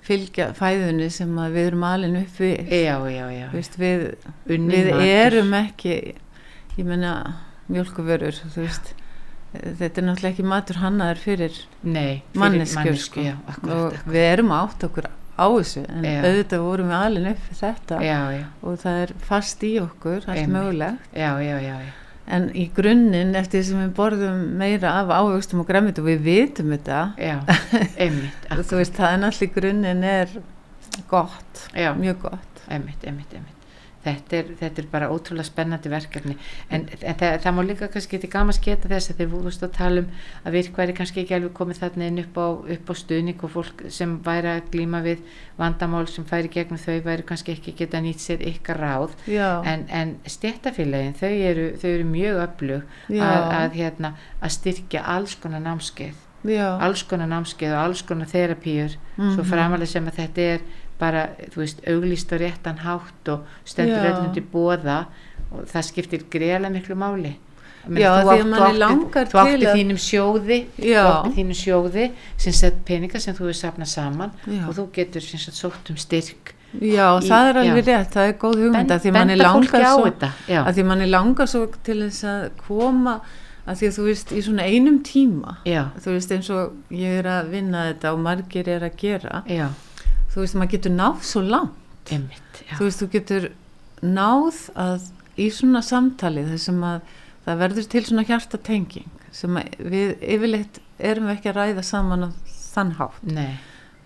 fylgja fæðunni sem við erum alin upp við. Já, já, já, veist, við, við erum ekki ég meina mjölkuvörur þetta er náttúrulega ekki matur hannaður fyrir nei, fyrir manneskjur sko. já, akkurat, og akkurat. við erum átt okkur á þessu en auðvitað vorum við alin upp við þetta. Og það er fast í okkur allt mögulegt. Já, já, já, já. En í grunninn eftir því sem við borðum meira af ávöxtum og græmit og við vitum þetta já, einmitt veist það er náttúrulega grunninn er gott, já, mjög gott. Einmitt, einmitt, einmitt Þetta er, þetta er bara ótrúlega spennandi verkefni. En, en það, það má líka kannski til gaman sketa þess að þeir voruðst að tala um að virk væri kannski ekki alveg komið þarna inn upp á, upp á stuðning og fólk sem væri að glíma við vandamál sem færi gegnum þau væri kannski ekki geta nýtt sér ykkar ráð. En, en stjættafélagin þau eru, þau eru mjög öflug að, að, hérna, að styrkja alls konar námskeið. Já, alls konar námskeið og alls konar þerapíur svo Mhm. framalega sem að þetta er bara, þú veist, auglýst og réttan hátt og stendur Já. öllum til bóða og það skiptir greiðlega miklu máli meina, Já, því að manni þú átti- langar þú átti til að- þínum sjóði þú átti þínum sjóði sem sett peninga sem þú hefur safnað saman já. og þú getur sem sagt sótt um styrk já í- það er alveg já. rétt, það er góð hugmynd að því manni langar svo þetta að því manni langar svo til þess að koma að því að þú veist í svona einum tíma já, þú veist eins og ég er að vinna þetta og margir er að gera já, þú veist maður getur náð svo langt. Einmitt þú veist, þú getur náð að í svona samtali þessum að það verður til svona hjartatenging sem við yfirleitt erum við ekki að ræða saman á þann hátt. nei,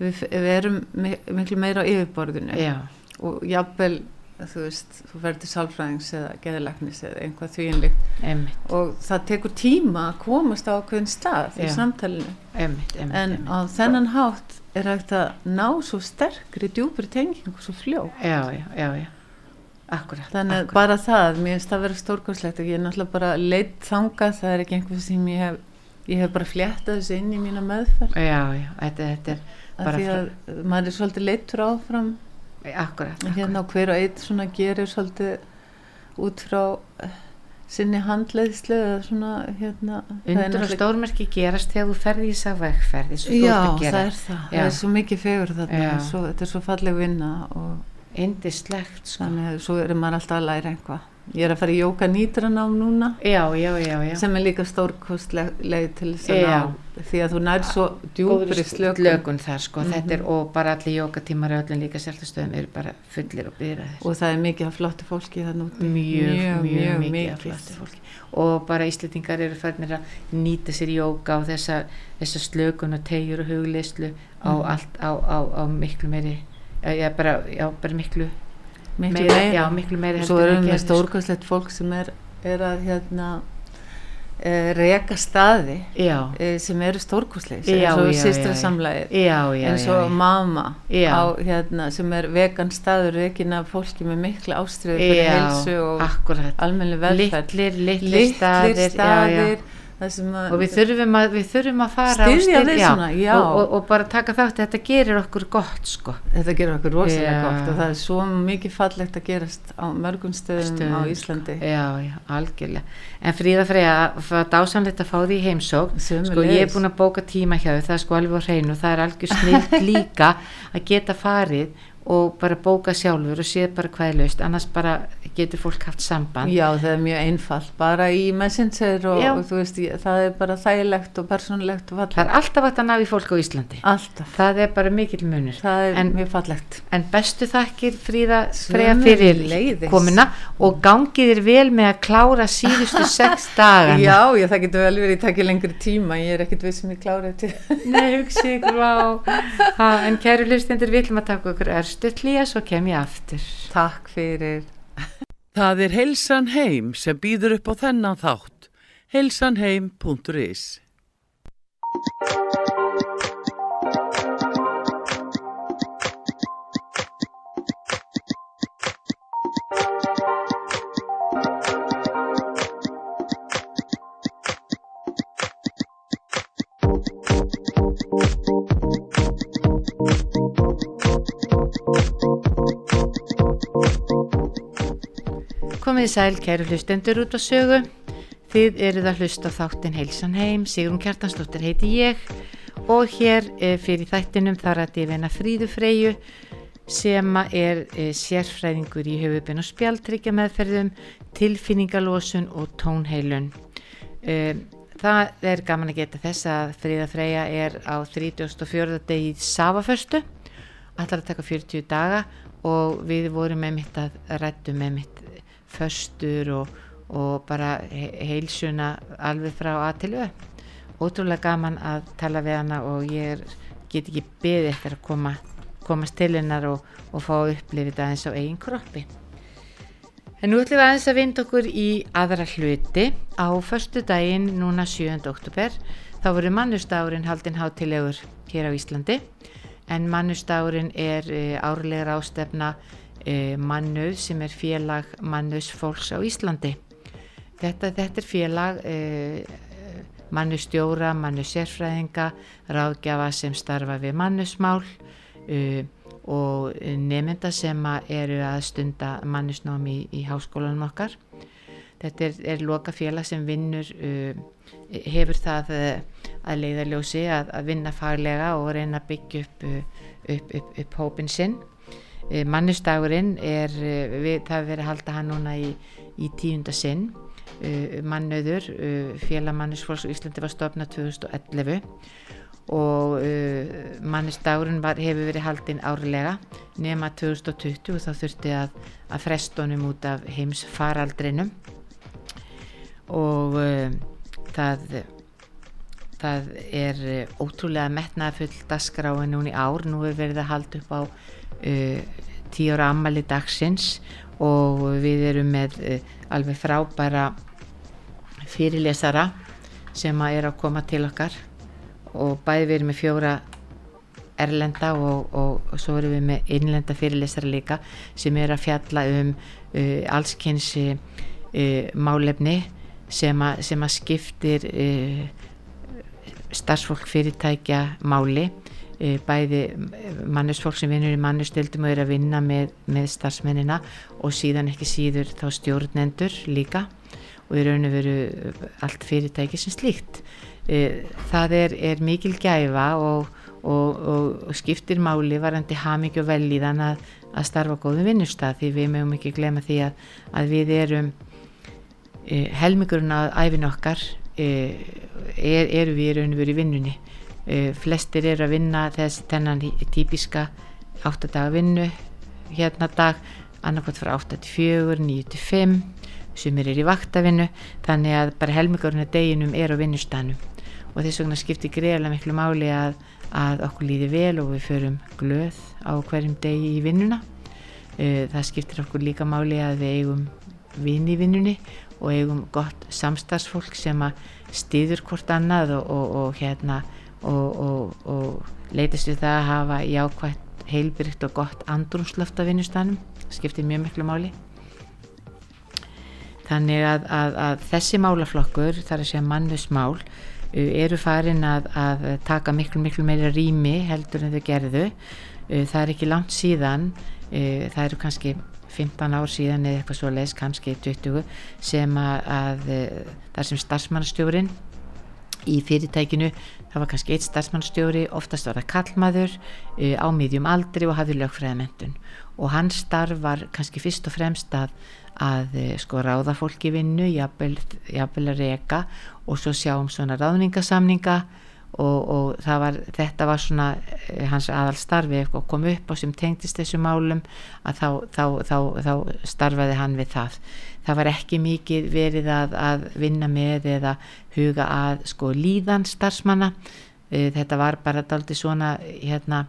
Við, við erum mi- miklu meira á yfirborðinu. Já, og jafnvel, þú veist, þú verður sálfræðings eða geðilegnis eða einhvað þvíinlíkt einmitt. Og það tekur tíma að komast á hvern stað í samtalinu. Einmitt, einmitt, en einmitt. á þennan hátt er hægt að ná svo sterkri djúpri tengingu svo fljó já, já, já, já akkurat, Þannig að akkurat. bara það, mér finnst það vera stórkostlegt og ég er náttúrulega bara leitt þangað, það er ekki einhver sem ég hef, ég hef bara fléttað þessu inn í mína meðferð. já, já, þetta, þetta er Bara því að maður er svolítið leittur áfram akkurat, akkurat. hérna hver og einn svona gerir svolítið út frá eh, sinni handleiðslu eða svona hérna. undur og stórmerki gerast þegar þú ferði í þess að vegferði Já, það er það. Já. Það er svo mikið fegur þarna, svo, þetta er svo falleg vinna og indislegt sko. þannig að svo er maður alltaf að læra einhvað. Ég er að fara í jóka nýtranám núna. Já, já, já, sem er líka stórkostleg til þess að ná því að þú nær svo djúpri slökun. slökun þar sko, þetta Mhm. er og bara allir jókatímar og öllum líka sérlastöðum eru bara fullir og byrjaðir. Og það er mikið af flottu fólki þannig úti. Mjög, mjög, mikið af flottu fólki. og bara Íslendingar eru færnir að nýta sér jóka og þessa, þessa slökun og tegjur og hugleyslu á Mhm. allt, á, á, á miklu meiri já, bara miklu miklu meira, miklu og svo gerðum, sko. stórkostlegt fólk sem er, er að hérna e, reka staði já, e, sem eru stórkostleg Já, eins og sýstra já, eins og mamma á, hérna, sem er vegan staður rekin af fólki með mikla ástriðu fyrir já, heilsu og almenni velferð. Litlir, litlir, litlir staðir, já, já. Og við þurfum að, við þurfum að fara svona, já. Og, og, og bara taka þátt, þetta gerir okkur gott sko. Þetta gerur okkur rosalega Já. gott og það er svo mikið fallegt að gerast á mörgum stöðum, Stöðum, á Íslandi. já, já, algjörlega. En Fríða Freyja, það er dásamlegt að fá því heimsók sko ég er búin að bóka tíma hjá það er sko alveg á hreinu það er algjör snilt líka að geta farið og bara bóka sjálfur og séð bara hvað er laust annars bara getur fólk haft samband Já, það er mjög einfalt, bara í Messenger og, og þú veist, það er bara þægilegt og persónulegt og það er alltaf að ná í fólk á Íslandi Alltaf, það er bara mikill munur það er En- mjög fallegt. En bestu þakkir Fríða Freyja fyrir Sömuleiðis. komuna og gangið þér vel með að klára síðustu sex dagana. Já, já, það getur vel verið í takki lengri tíma, ég er ekkit við sem ég klára til. Nei, hugsi ykkur á. Ha, en kæru hlustendur, við ætlum að taka okkur örstu hlýja, svo kem ég aftur. Takk fyrir. Það er Heilsan Heim sem býður upp á þennan þátt. heilsanheim.is Komið í sæl, kæru hlustendur út á sögu. Þið eruð að hlusta á þáttin Heilsan heim, Sigrun Kjartansdóttir heiti ég og hér eh, fyrir þættinum þar að ég veina Fríðu Freyju sem er eh, sérfræðingur í höfubin og spjaldtryggja meðferðum, tilfinningalósun og tónheilun. Eh, það er gaman að geta þess að Fríða Freyja er á 34. degi Savaföstu, allar að taka 40 daga og við vorum með mitt að rættu með mitt föstur og, og bara he- heilsuna alveg frá að til öð. Ótrúlega gaman að tala við hana og ég get ekki beðið eftir að koma, komast til hennar og, og fá að upplifa þetta aðeins á eigin kroppi. En nú ætlum við aðeins að vinda okkur í aðra hluti. Á förstu daginn, núna 7. oktober, þá voru mannustagurinn haldinn hátilegur hér á Íslandi. En mannustagurinn er uh, árlegur ástefna uh, mannuð sem er félag mannus fólks á Íslandi. Þetta, þetta er félag uh, mannustjóra, mannusérfræðinga, ráðgjafa sem starfa við mannusmál uh, og nefnda sem eru að stunda mannusnám í, í háskólanum okkar. Þetta er, er loka félag sem vinnur, uh, hefur það að leiðarljósi að, að vinna faglega og reyna að byggja upp, upp, upp, upp hópin sinn. Uh, mannustagurinn er, uh, við, það er verið að halda hann núna í, í tíunda sinn. Uh, mannöður, uh, félag mannusfólks á Íslandi var stofnað 2011 og uh, mannustagurinn var, hefur verið haldinn árlega nema 2020 og þá þurfti að, að frestunum út af heims faraldrinum og uh, það það er ótrúlega metnaðfull dagskráin núna í ár, nú er verið að halda upp á tíu ára ammali dagsins og við erum með uh, alveg frábæra fyrirlesara sem er að koma til okkar. Og bæði við erum með fjóra erlenda og, og, og svo erum við með innlenda fyrirlesara líka sem er að fjalla um uh, allskynns uh, málefni sem, a, sem að skiptir uh, starfsfólk fyrirtækja máli bæði mannusfólk sem vinnur í mannustildum og er að vinna með, með starfsmennina og síðan ekki síður þá stjórnendur líka og í raun og veru allt fyrirtæki sem slíkt. Eh, Það er, er mikil gæfa og, og, og, og skiptir máli varandi hamingju og velíðan að, að starfa góðum vinnustaf því við mögum ekki glema því að, að við erum e, helmingurinn að æfin okkar e, er, eru við í raun og veru í vinnunni e, flestir eru að vinna þess þennan típiska 8 daga vinnu hérna dag annarkvæmt frá 8 til 4, 9 til 5 sem er í vaktavinnu þannig að bara helmingurinn að deginum er á vinnustanum og þess vegna skiptir greiðlega miklu máli að, að okkur líði vel og við förum glöð á hverjum degi í vinnuna. E, það skiptir okkur líka máli að við eigum vinn í vinnunni og eigum gott samstagsfólk sem að stýður hvort annað og, og, og hérna og, og leytast við það að hafa jákvægt heilbyrgt og gott andrumslöft af vinnustanum skiptir mjög miklu máli. Þannig að, að, að þessi málaflokkur þar að segja mannusmál eru farin að, að taka miklu miklu meira rými heldur en þau gerðu. Það er ekki langt síðan það eru kannski 15 ár síðan eða eitthvað svo leiðis kannski 20 sem að þar sem starfsmannstjórin í fyrirtækinu. Það var kannski eitt starfsmannstjóri oftast var það kallmaður á miðjum aldri og hafði lögfræðamentun og hans starf var kannski fyrst og fremst að að eh, sko ráða fólki vinnu, jafnvel, að reyka og svo sjá um svona ráðningasamninga og, og var, þetta var svona eh, hans aðalstarfi og kom upp og sem tengdist þessu málum að þá, þá, þá, þá starfaði hann við það. Það var ekki mikið verið að, að vinna með eða huga að sko líðan starfsmanna, eh, þetta var bara daldi svona hérna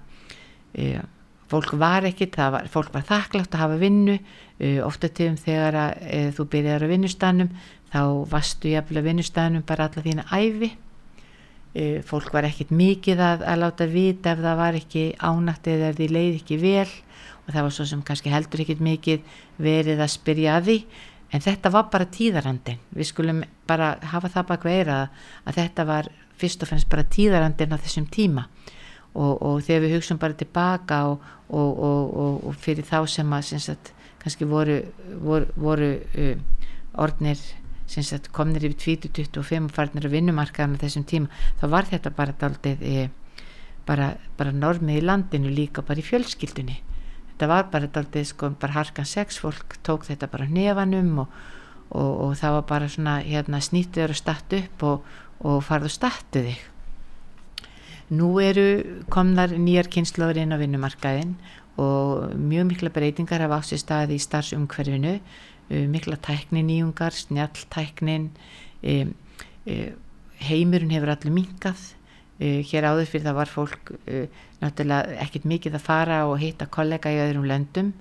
fólk var ekkit, var, fólk var þakklátt að hafa vinnu. Uh, ofta tíum þegar að, þú byrjar á vinnustannum þá vastu jafnvel að vinnustannum bara alla þína æfi fólk var ekkit mikið að, að láta vita ef það var ekki ánægt eða ef því leið ekki vel. Og það var svo sem kannski heldur ekkit mikið verið að spyrja að því en þetta var bara tíðarandin við skulum bara hafa það baka veira að þetta var fyrst og fremst bara tíðarandin á þessum tíma. Og, og þegar við hugsaum bara tilbaka og, og, og fyrir þá sem að sagt, kannski voru, voru, voru uh, orðnir sagt, komnir yfir 2025 og farnir að vinnumarkaðan á þessum tíma þá var þetta bara daldið e, bara, bara normið í landinu líka bara í fjölskyldunni þetta var bara daldið sko bara harkan sex fólk tók þetta bara nefanum og, og, og það var bara svona hérna snýttuður að starta upp og, og farðu að startu þig. Nú eru komnar nýjar kynnslóður inn á vinnumarkaðin og mjög mikla breytingar hafa sér staði í starfsumhverfinu, uh, mikla tækni nýjungar, snjalltæknin, um, um, heimurinn hefur allir minkað, uh, hér áður fyrir það var fólk uh, náttúrulega ekkert mikið að fara og hitta kollega í öðrum löndum.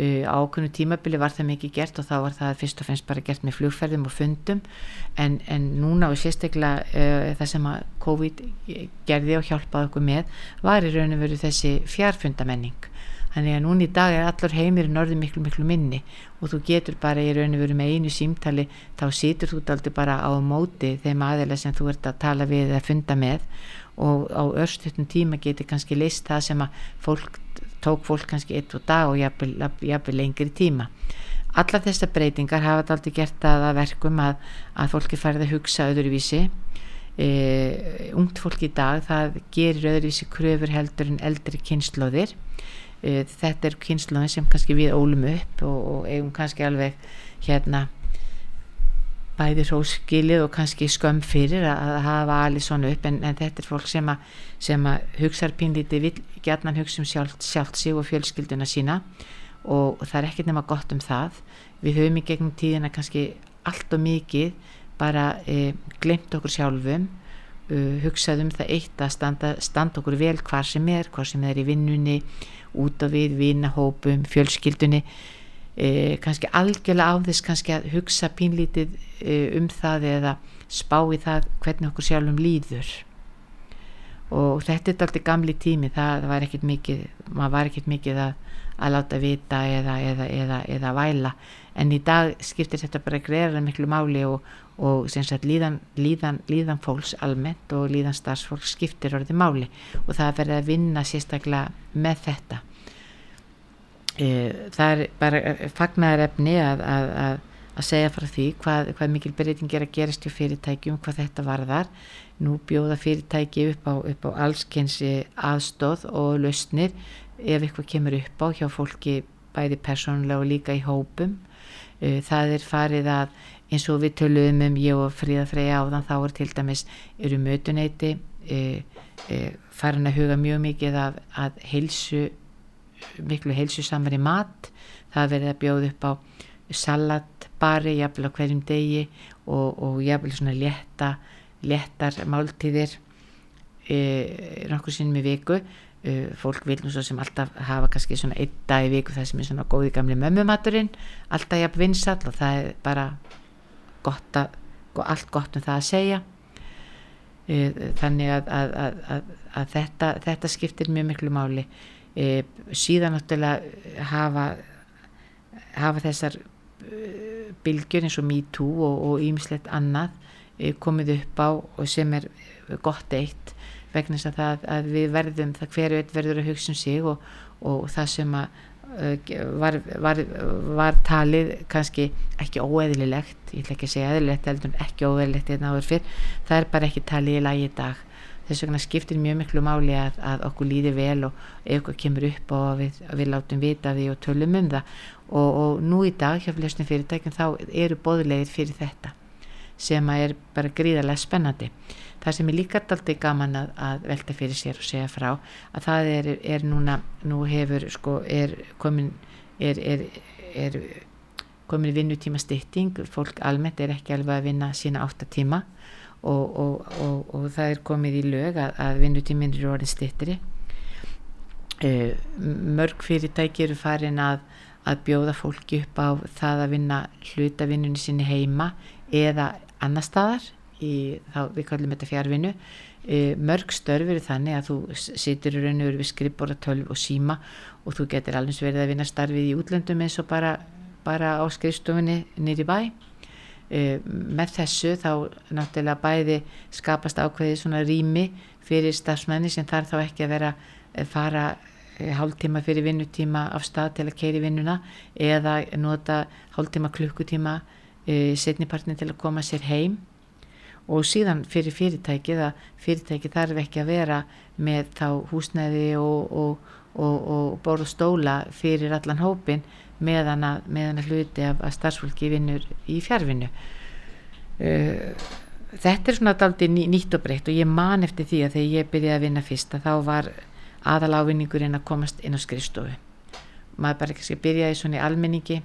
Uh, ákveðnu tímabili var það mikið gert og þá var það fyrst og fennst bara gert með flugferðum og fundum. En, en núna og sérstaklega það sem að COVID gerði og hjálpaði okkur með var í raun og veru þessi fjárfundamenning þannig að núna í dag er allur heimir í norði miklu miklu minni. Og þú getur bara í raun og veru með einu símtali þá situr þú aldrei bara á móti þeim aðeila sem þú ert að tala við eða funda með. Og á örstutum tíma getur kannski list það sem að fólk tók fólk kannski eitt og dag og jafnveg lengri tíma. Alla þessar breytingar hafa þetta aldrei gert að að verkum að, að fólki færði að hugsa öðruvísi. E, ungt fólk í dag það gerir öðruvísi kröfur heldur en eldri kynnslóðir þetta er kynnslóðin sem kannski við ólum upp og, og eigum kannski alveg hérna bæði róskilið og kannski skömm fyrir að hafa allir svona upp en, en þetta er fólk sem að, að hugsaður pínlítið vil gætnan hugsa um sjálft, sjálft sig og fjölskylduna sína og, það er ekkert nema gott um það. Við höfum í gegnum tíðina kannski allt og mikið bara e, glemt okkur sjálfum uh, hugsað um það eitt að standa, standa okkur vel hvar sem er, hvar sem er í vinnunni út af við, vinahópum, fjölskyldunni e, kannski algjörlega á þess kannski að hugsa pínlítið e, um það eða spá í það hvernig okkur sjálfum líður. Og þetta er alltaf gamli tími það var ekkert mikið maður var ekkert mikið að, að láta vita eða, eða, eða, eða væla. En í dag skiptir þetta bara greira miklu máli og, og sagt, líðan, líðan, líðan fólks almennt og líðan starfsfólks skiptir orðið máli og það verður að vinna sérstaklega með þetta Eh, það er bara fagnaðar efni að, að, að, að segja frá því hvað, hvað mikil breyting er að gerast hjá fyrirtækjum, hvað þetta varðar. Nú bjóða fyrirtæki upp á, upp á allskensi aðstóð og lausnir ef eitthvað kemur upp á hjá fólki bæði persónulega og líka í hópum. Uh, það er farið að eins og við töluðum um ég og Fríða Freyja áðan þá er til dæmis eru mötuneyti uh, uh, farin að huga mjög mikið af að heilsu miklu heilsusamari mat. Það verið að bjóða upp á salatbari jafnvel á hverjum degi og, og jafnvel svona létta léttar máltíðir e, nokkur sinnum í viku. E, fólk vil nú svo sem alltaf hafa kannski svona einn dag í viku það sem er svona góði gamli mömmumaturinn alltaf jafn vinsall og það er bara gott að, allt gott um það að segja. E, þannig að, að, að þetta, þetta skiptir mjög miklu máli. E, síðan náttúrulega hafa hafa þessar e, bylgjur eins og MeToo og ímislegt annað komið upp á og sem er gott eitt vegna þess að, að við verðum það hverju eitt verður að hugsa um sig og, og það sem að var, var, var talið kannski ekki óeðlilegt ég ætla ekki að segja eðlilegt heldur ekki óeðlilegt hérna áður fyrr. Það er bara ekki talið í lagi í dag. Þess vegna skiptir mjög miklu máli að, að okkur líði vel og eitthvað kemur upp og við, við látum vita því og tölum um það. Og, og nú í dag hjá flestum fyrirtækjum þá eru bóðlegir fyrir þetta sem er bara gríðarlega spennandi það sem er líka alltaf gaman að, að velta fyrir sér og segja frá að það er, er núna nú hefur sko er komin er, er, er komin vinnutíma stytting. Fólk almennt er ekki alveg að vinna sína áttatíma og, og, og, og það er komið í lög að, að vinnutíminn eru orðin stittri uh, mörg fyrirtæki eru farin að, að bjóða fólki upp á það að vinna hlutavinnunni sinni heima eða annar staðar í, þá við kallum þetta fjárvinnu uh, mörg störf eru þannig að þú situr í raun og veru við skrippbóra tölv og síma og þú getur alveg verið að vinna starfið í útlöndum eins og bara, bara á skrifstofunni nýri bæ. Uh, með þessu þá náttúrulega bæði skapast ákveði svona rými fyrir stafsmenni sem þarf þá ekki að vera að fara uh, hálftíma fyrir vinnutíma af stað til að keiri vinnuna eða nota hálftíma klukkutíma setnipartin til að koma sér heim og síðan fyrir fyrirtækið að fyrirtækið þarf ekki að vera með þá húsnæði og, og, og, og borð og stóla fyrir allan hópin meðan að, meðan að hluti af að starfsfólki vinnur í fjárvinnu uh, þetta er svona daldi ný, nýtt og breytt og ég man eftir því að þegar ég byrjaði að vinna fyrst að þá var aðalávinningurinn að komast inn á skrifstofu. Maður bara ekki byrjaði svona í almenningi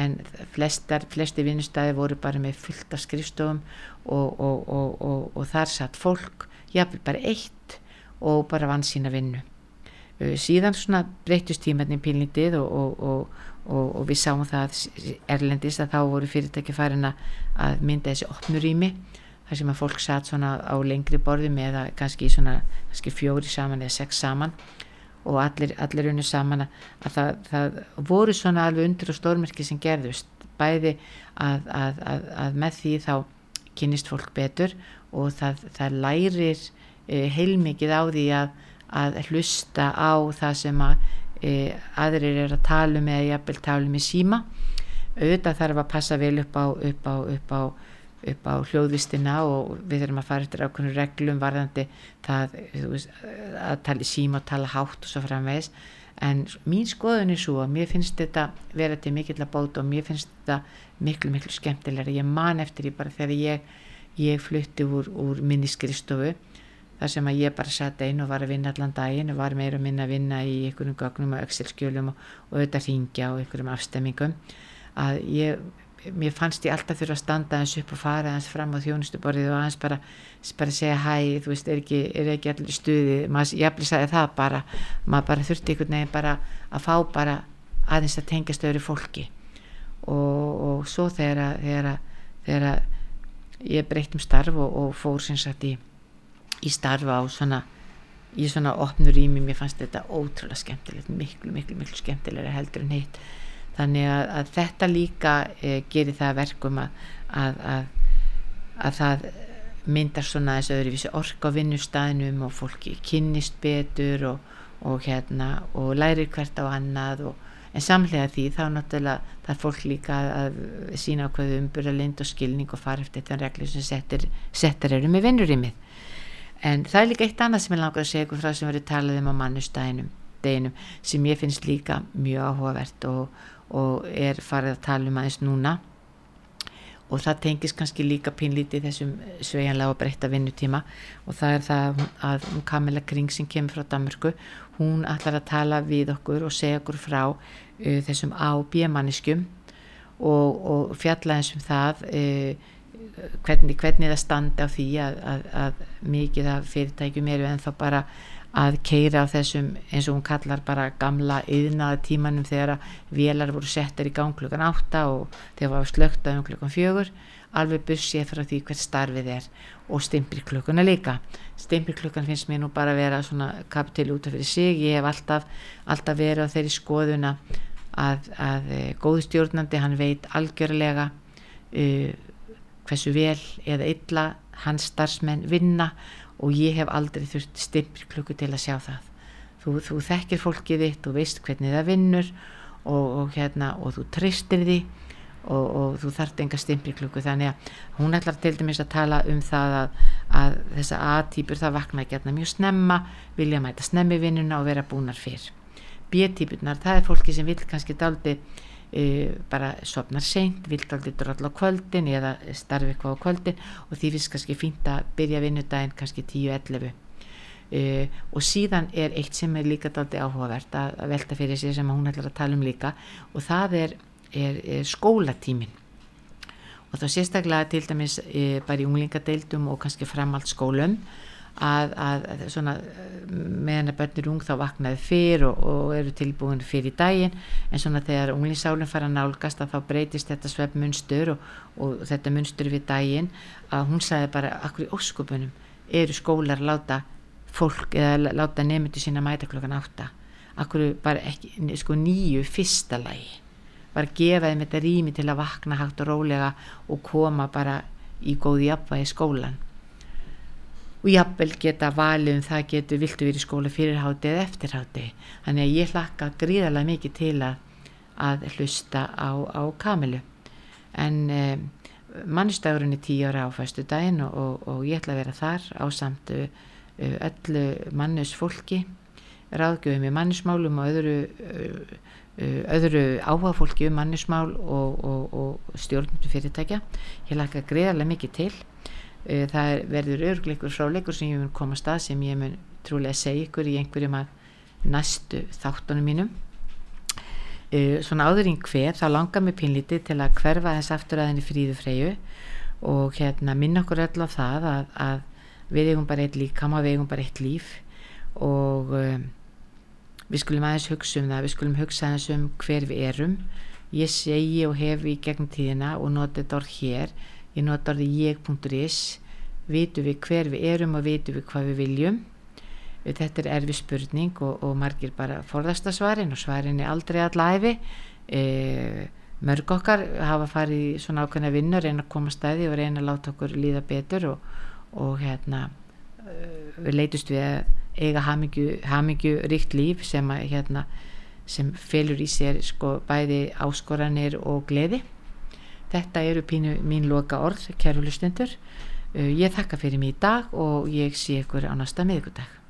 en flestar, flesti vinnustæði voru bara með fullt af skrifstofum og, og, og, og þar satt fólk jáfnvel bara eitt og bara vann sína vinnu. Uh, síðan svona breytust tímaðin pílnitið og við sáum það erlendist að þá voru fyrirtæki farin að mynda þessi opnurými þar sem að fólk satt svona á lengri borðum eða kannski, svona, kannski fjóri saman eða sex saman og allir, allir unni saman að það, það voru svona alveg undir og stórmerki sem gerðust. Bæði að, að, að, að með því þá kynist fólk betur og það, það lærir e, heilmikið á því að hlusta á það sem að e, aðrir er að tala um eða jafnvel tala um í síma. Auðvitað þarf að passa vel upp á, upp á, upp á, upp á hljóðvistina og við þurfum að fara eftir ákveðinu reglum varðandi það veist, að tala í síma og tala hátt og svo framvegs en mín skoðun er svo að mér finnst þetta vera til mikill að bóta og mér finnst þetta miklu miklu skemmtilega ég man eftir því bara þegar ég, ég flutti úr, úr minni skristofu þar sem að ég bara satt einn og var að vinna allan daginn og var meira og minna að vinna í einhverjum gögnum og Excel-skjölum og, og auðvitað ringja og einhverjum afstemmingum að ég, mér fannst ég alltaf þurfa að standa eins upp og fara eins fram á þjónustuborðið og eins bara, bara segja hæ, þú veist, er ekki, er ekki allir stuði, maður, ég eflir sagði það bara, maður bara þurfti einhvern veginn bara að fá bara aðeins að tengja stöður fólki. Og, og svo þegar, þegar, þegar ég breytt um starf og, og fór sem sagt í í starfa á svona í svona opnur ími, mér fannst þetta ótrúlega skemmtilegt, miklu, miklu, miklu skemmtilega heldur en hitt þannig að, að þetta líka e, gerir það verkum að, að, að það myndar svona þessu öðruvísi ork á vinnustæðinum og fólki kynnist betur og, og hérna og lærir hvert á annað og en samlega því þá náttúrulega er fólk líka að, sína ákveðu umbyrða lind og skilning og fara eftir þetta reglu sem settir, settir eru með vinnurýmið. En það er líka eitt annað sem ég langar að segja ykkur frá sem verið talað um á mannustæðinum deginum sem ég finnst líka mjög áhugavert og, og er farið að tala um aðeins núna. Og það tengis kannski líka pínlítið þessum sveianlega og breytta vinnutíma. Og það er það að Kamila Kring sem kemur frá Danmörku hún ætlar að tala við okkur og segja okkur frá uh, þessum A og og, fjalla eins um það uh, hvernig, hvernig það standi á því að, að, að mikið af fyrirtækjum eru en þá bara að keira á þessum eins og hún kallar bara gamla yðnaða tímanum þegar vélar voru settar í gang klukkan 8 og þegar var slögt um klukkan 4 alveg bussið frá því hvert starfið er og stimpirklukkuna líka. Stimpirklukkan finnst mér nú bara að vera svona kapitil út af fyrir sig. Ég hef alltaf, alltaf verið á þeirri skoðuna að, að e, góðu stjórnandi hann veit algjörlega uh, hversu vel eða illa hans starfsmenn vinna og ég hef aldrei þurft stimpilklukku til að sjá það. Þú, þú þekkir fólkið þitt og veist hvernig það vinnur og, og, hérna, og þú tristir því og, og þú þart enga stimpilklukku. Þannig að hún ætlar til dæmis að tala um það að, að þessa A-týpur það vakna ekki hérna mjög snemma vilja mæta snemmi vinnuna og vera búnar fyrr. B-týpurnar það er fólki sem vil kannski daldi Uh, bara sopnar seint, vilt aldrei drall á kvöldin eða starfi eitthvað á kvöldin og því finnst kannski fínt að byrja vinnudaginn kannski 10-11 uh, og síðan er eitt sem er líka aldrei áhugavert að, að velta fyrir sig sem hún ætlar að tala um líka og það er, er, er skólatímin og þá sérstaklega til dæmis uh, bara í unglingadeildum og kannski framalt skólum að, að svona meðan að börnir ung þá vaknaði fyrr og, og eru tilbúin fyrir í daginn. En svona þegar unglinsálinn fara að nálgast að þá breytist þetta svepp munstur og, og þetta munstur við daginn að hún sagði bara akkur í óskupunum eru skólar láta fólk eða láta nefndu sína mæta klokkan átta? Akkur bara ekki sko nýju fyrsta lagi? Bara gefa þeim þetta rými til að vakna hægt og rólega og koma bara í góði jafnvægi skólan og jafnvel geta valið um það getur viltu verið í skóla fyrirháti eða eftirháti þannig að ég hlakka gríðarlega mikið til að, að hlusta á, á kamilu en eh, mannstagurinn er tíu ára á fæstu daginn og, og, og ég ætla að vera þar á samt uh, öllu mannus fólki ráðgjöfum í mannismálum og öðru uh, öðru áhuga fólki um mannismál og, og stjórnum fyrirtækja. Ég hlakka gríðarlega mikið til Eh, það verður örgleikur fráleikur sem ég mun koma stað sem ég mun trúlega segja ykkur í einhverjum af næstu þáttunum mínum. Eh, svona áðurinn hver þá langar mér pinlítið til að hverfa þess aftur að henni fríðu freyju og hérna minna okkur öll á það að, að við eigum bara eitt líkam og við eigum bara eitt líf og um, við skulum aðeins hugsa um það við skulum hugsa aðeins um hver við erum. Ég segi og hef í gegnum tíðina og þetta orð hér ég nota orðið ég.is vitum við hver við erum og vitum við hvað við viljum? Þetta er erfi spurning og, og margir bara forðasta svarin og svarin er aldrei allæfi e, mörg okkar hafa farið svona ákveðna vinnu reyna að koma stæði og reyna að láta okkur líða betur og, og hérna við leytust við að eiga hamingju ríkt líf sem, að, hérna, sem felur í sér sko bæði áskoranir og gleði Þetta eru pínu mín loka orð, kæru lustundur. Uh, ég þakka fyrir mig í dag og ég sé ykkur á næsta miðgudag.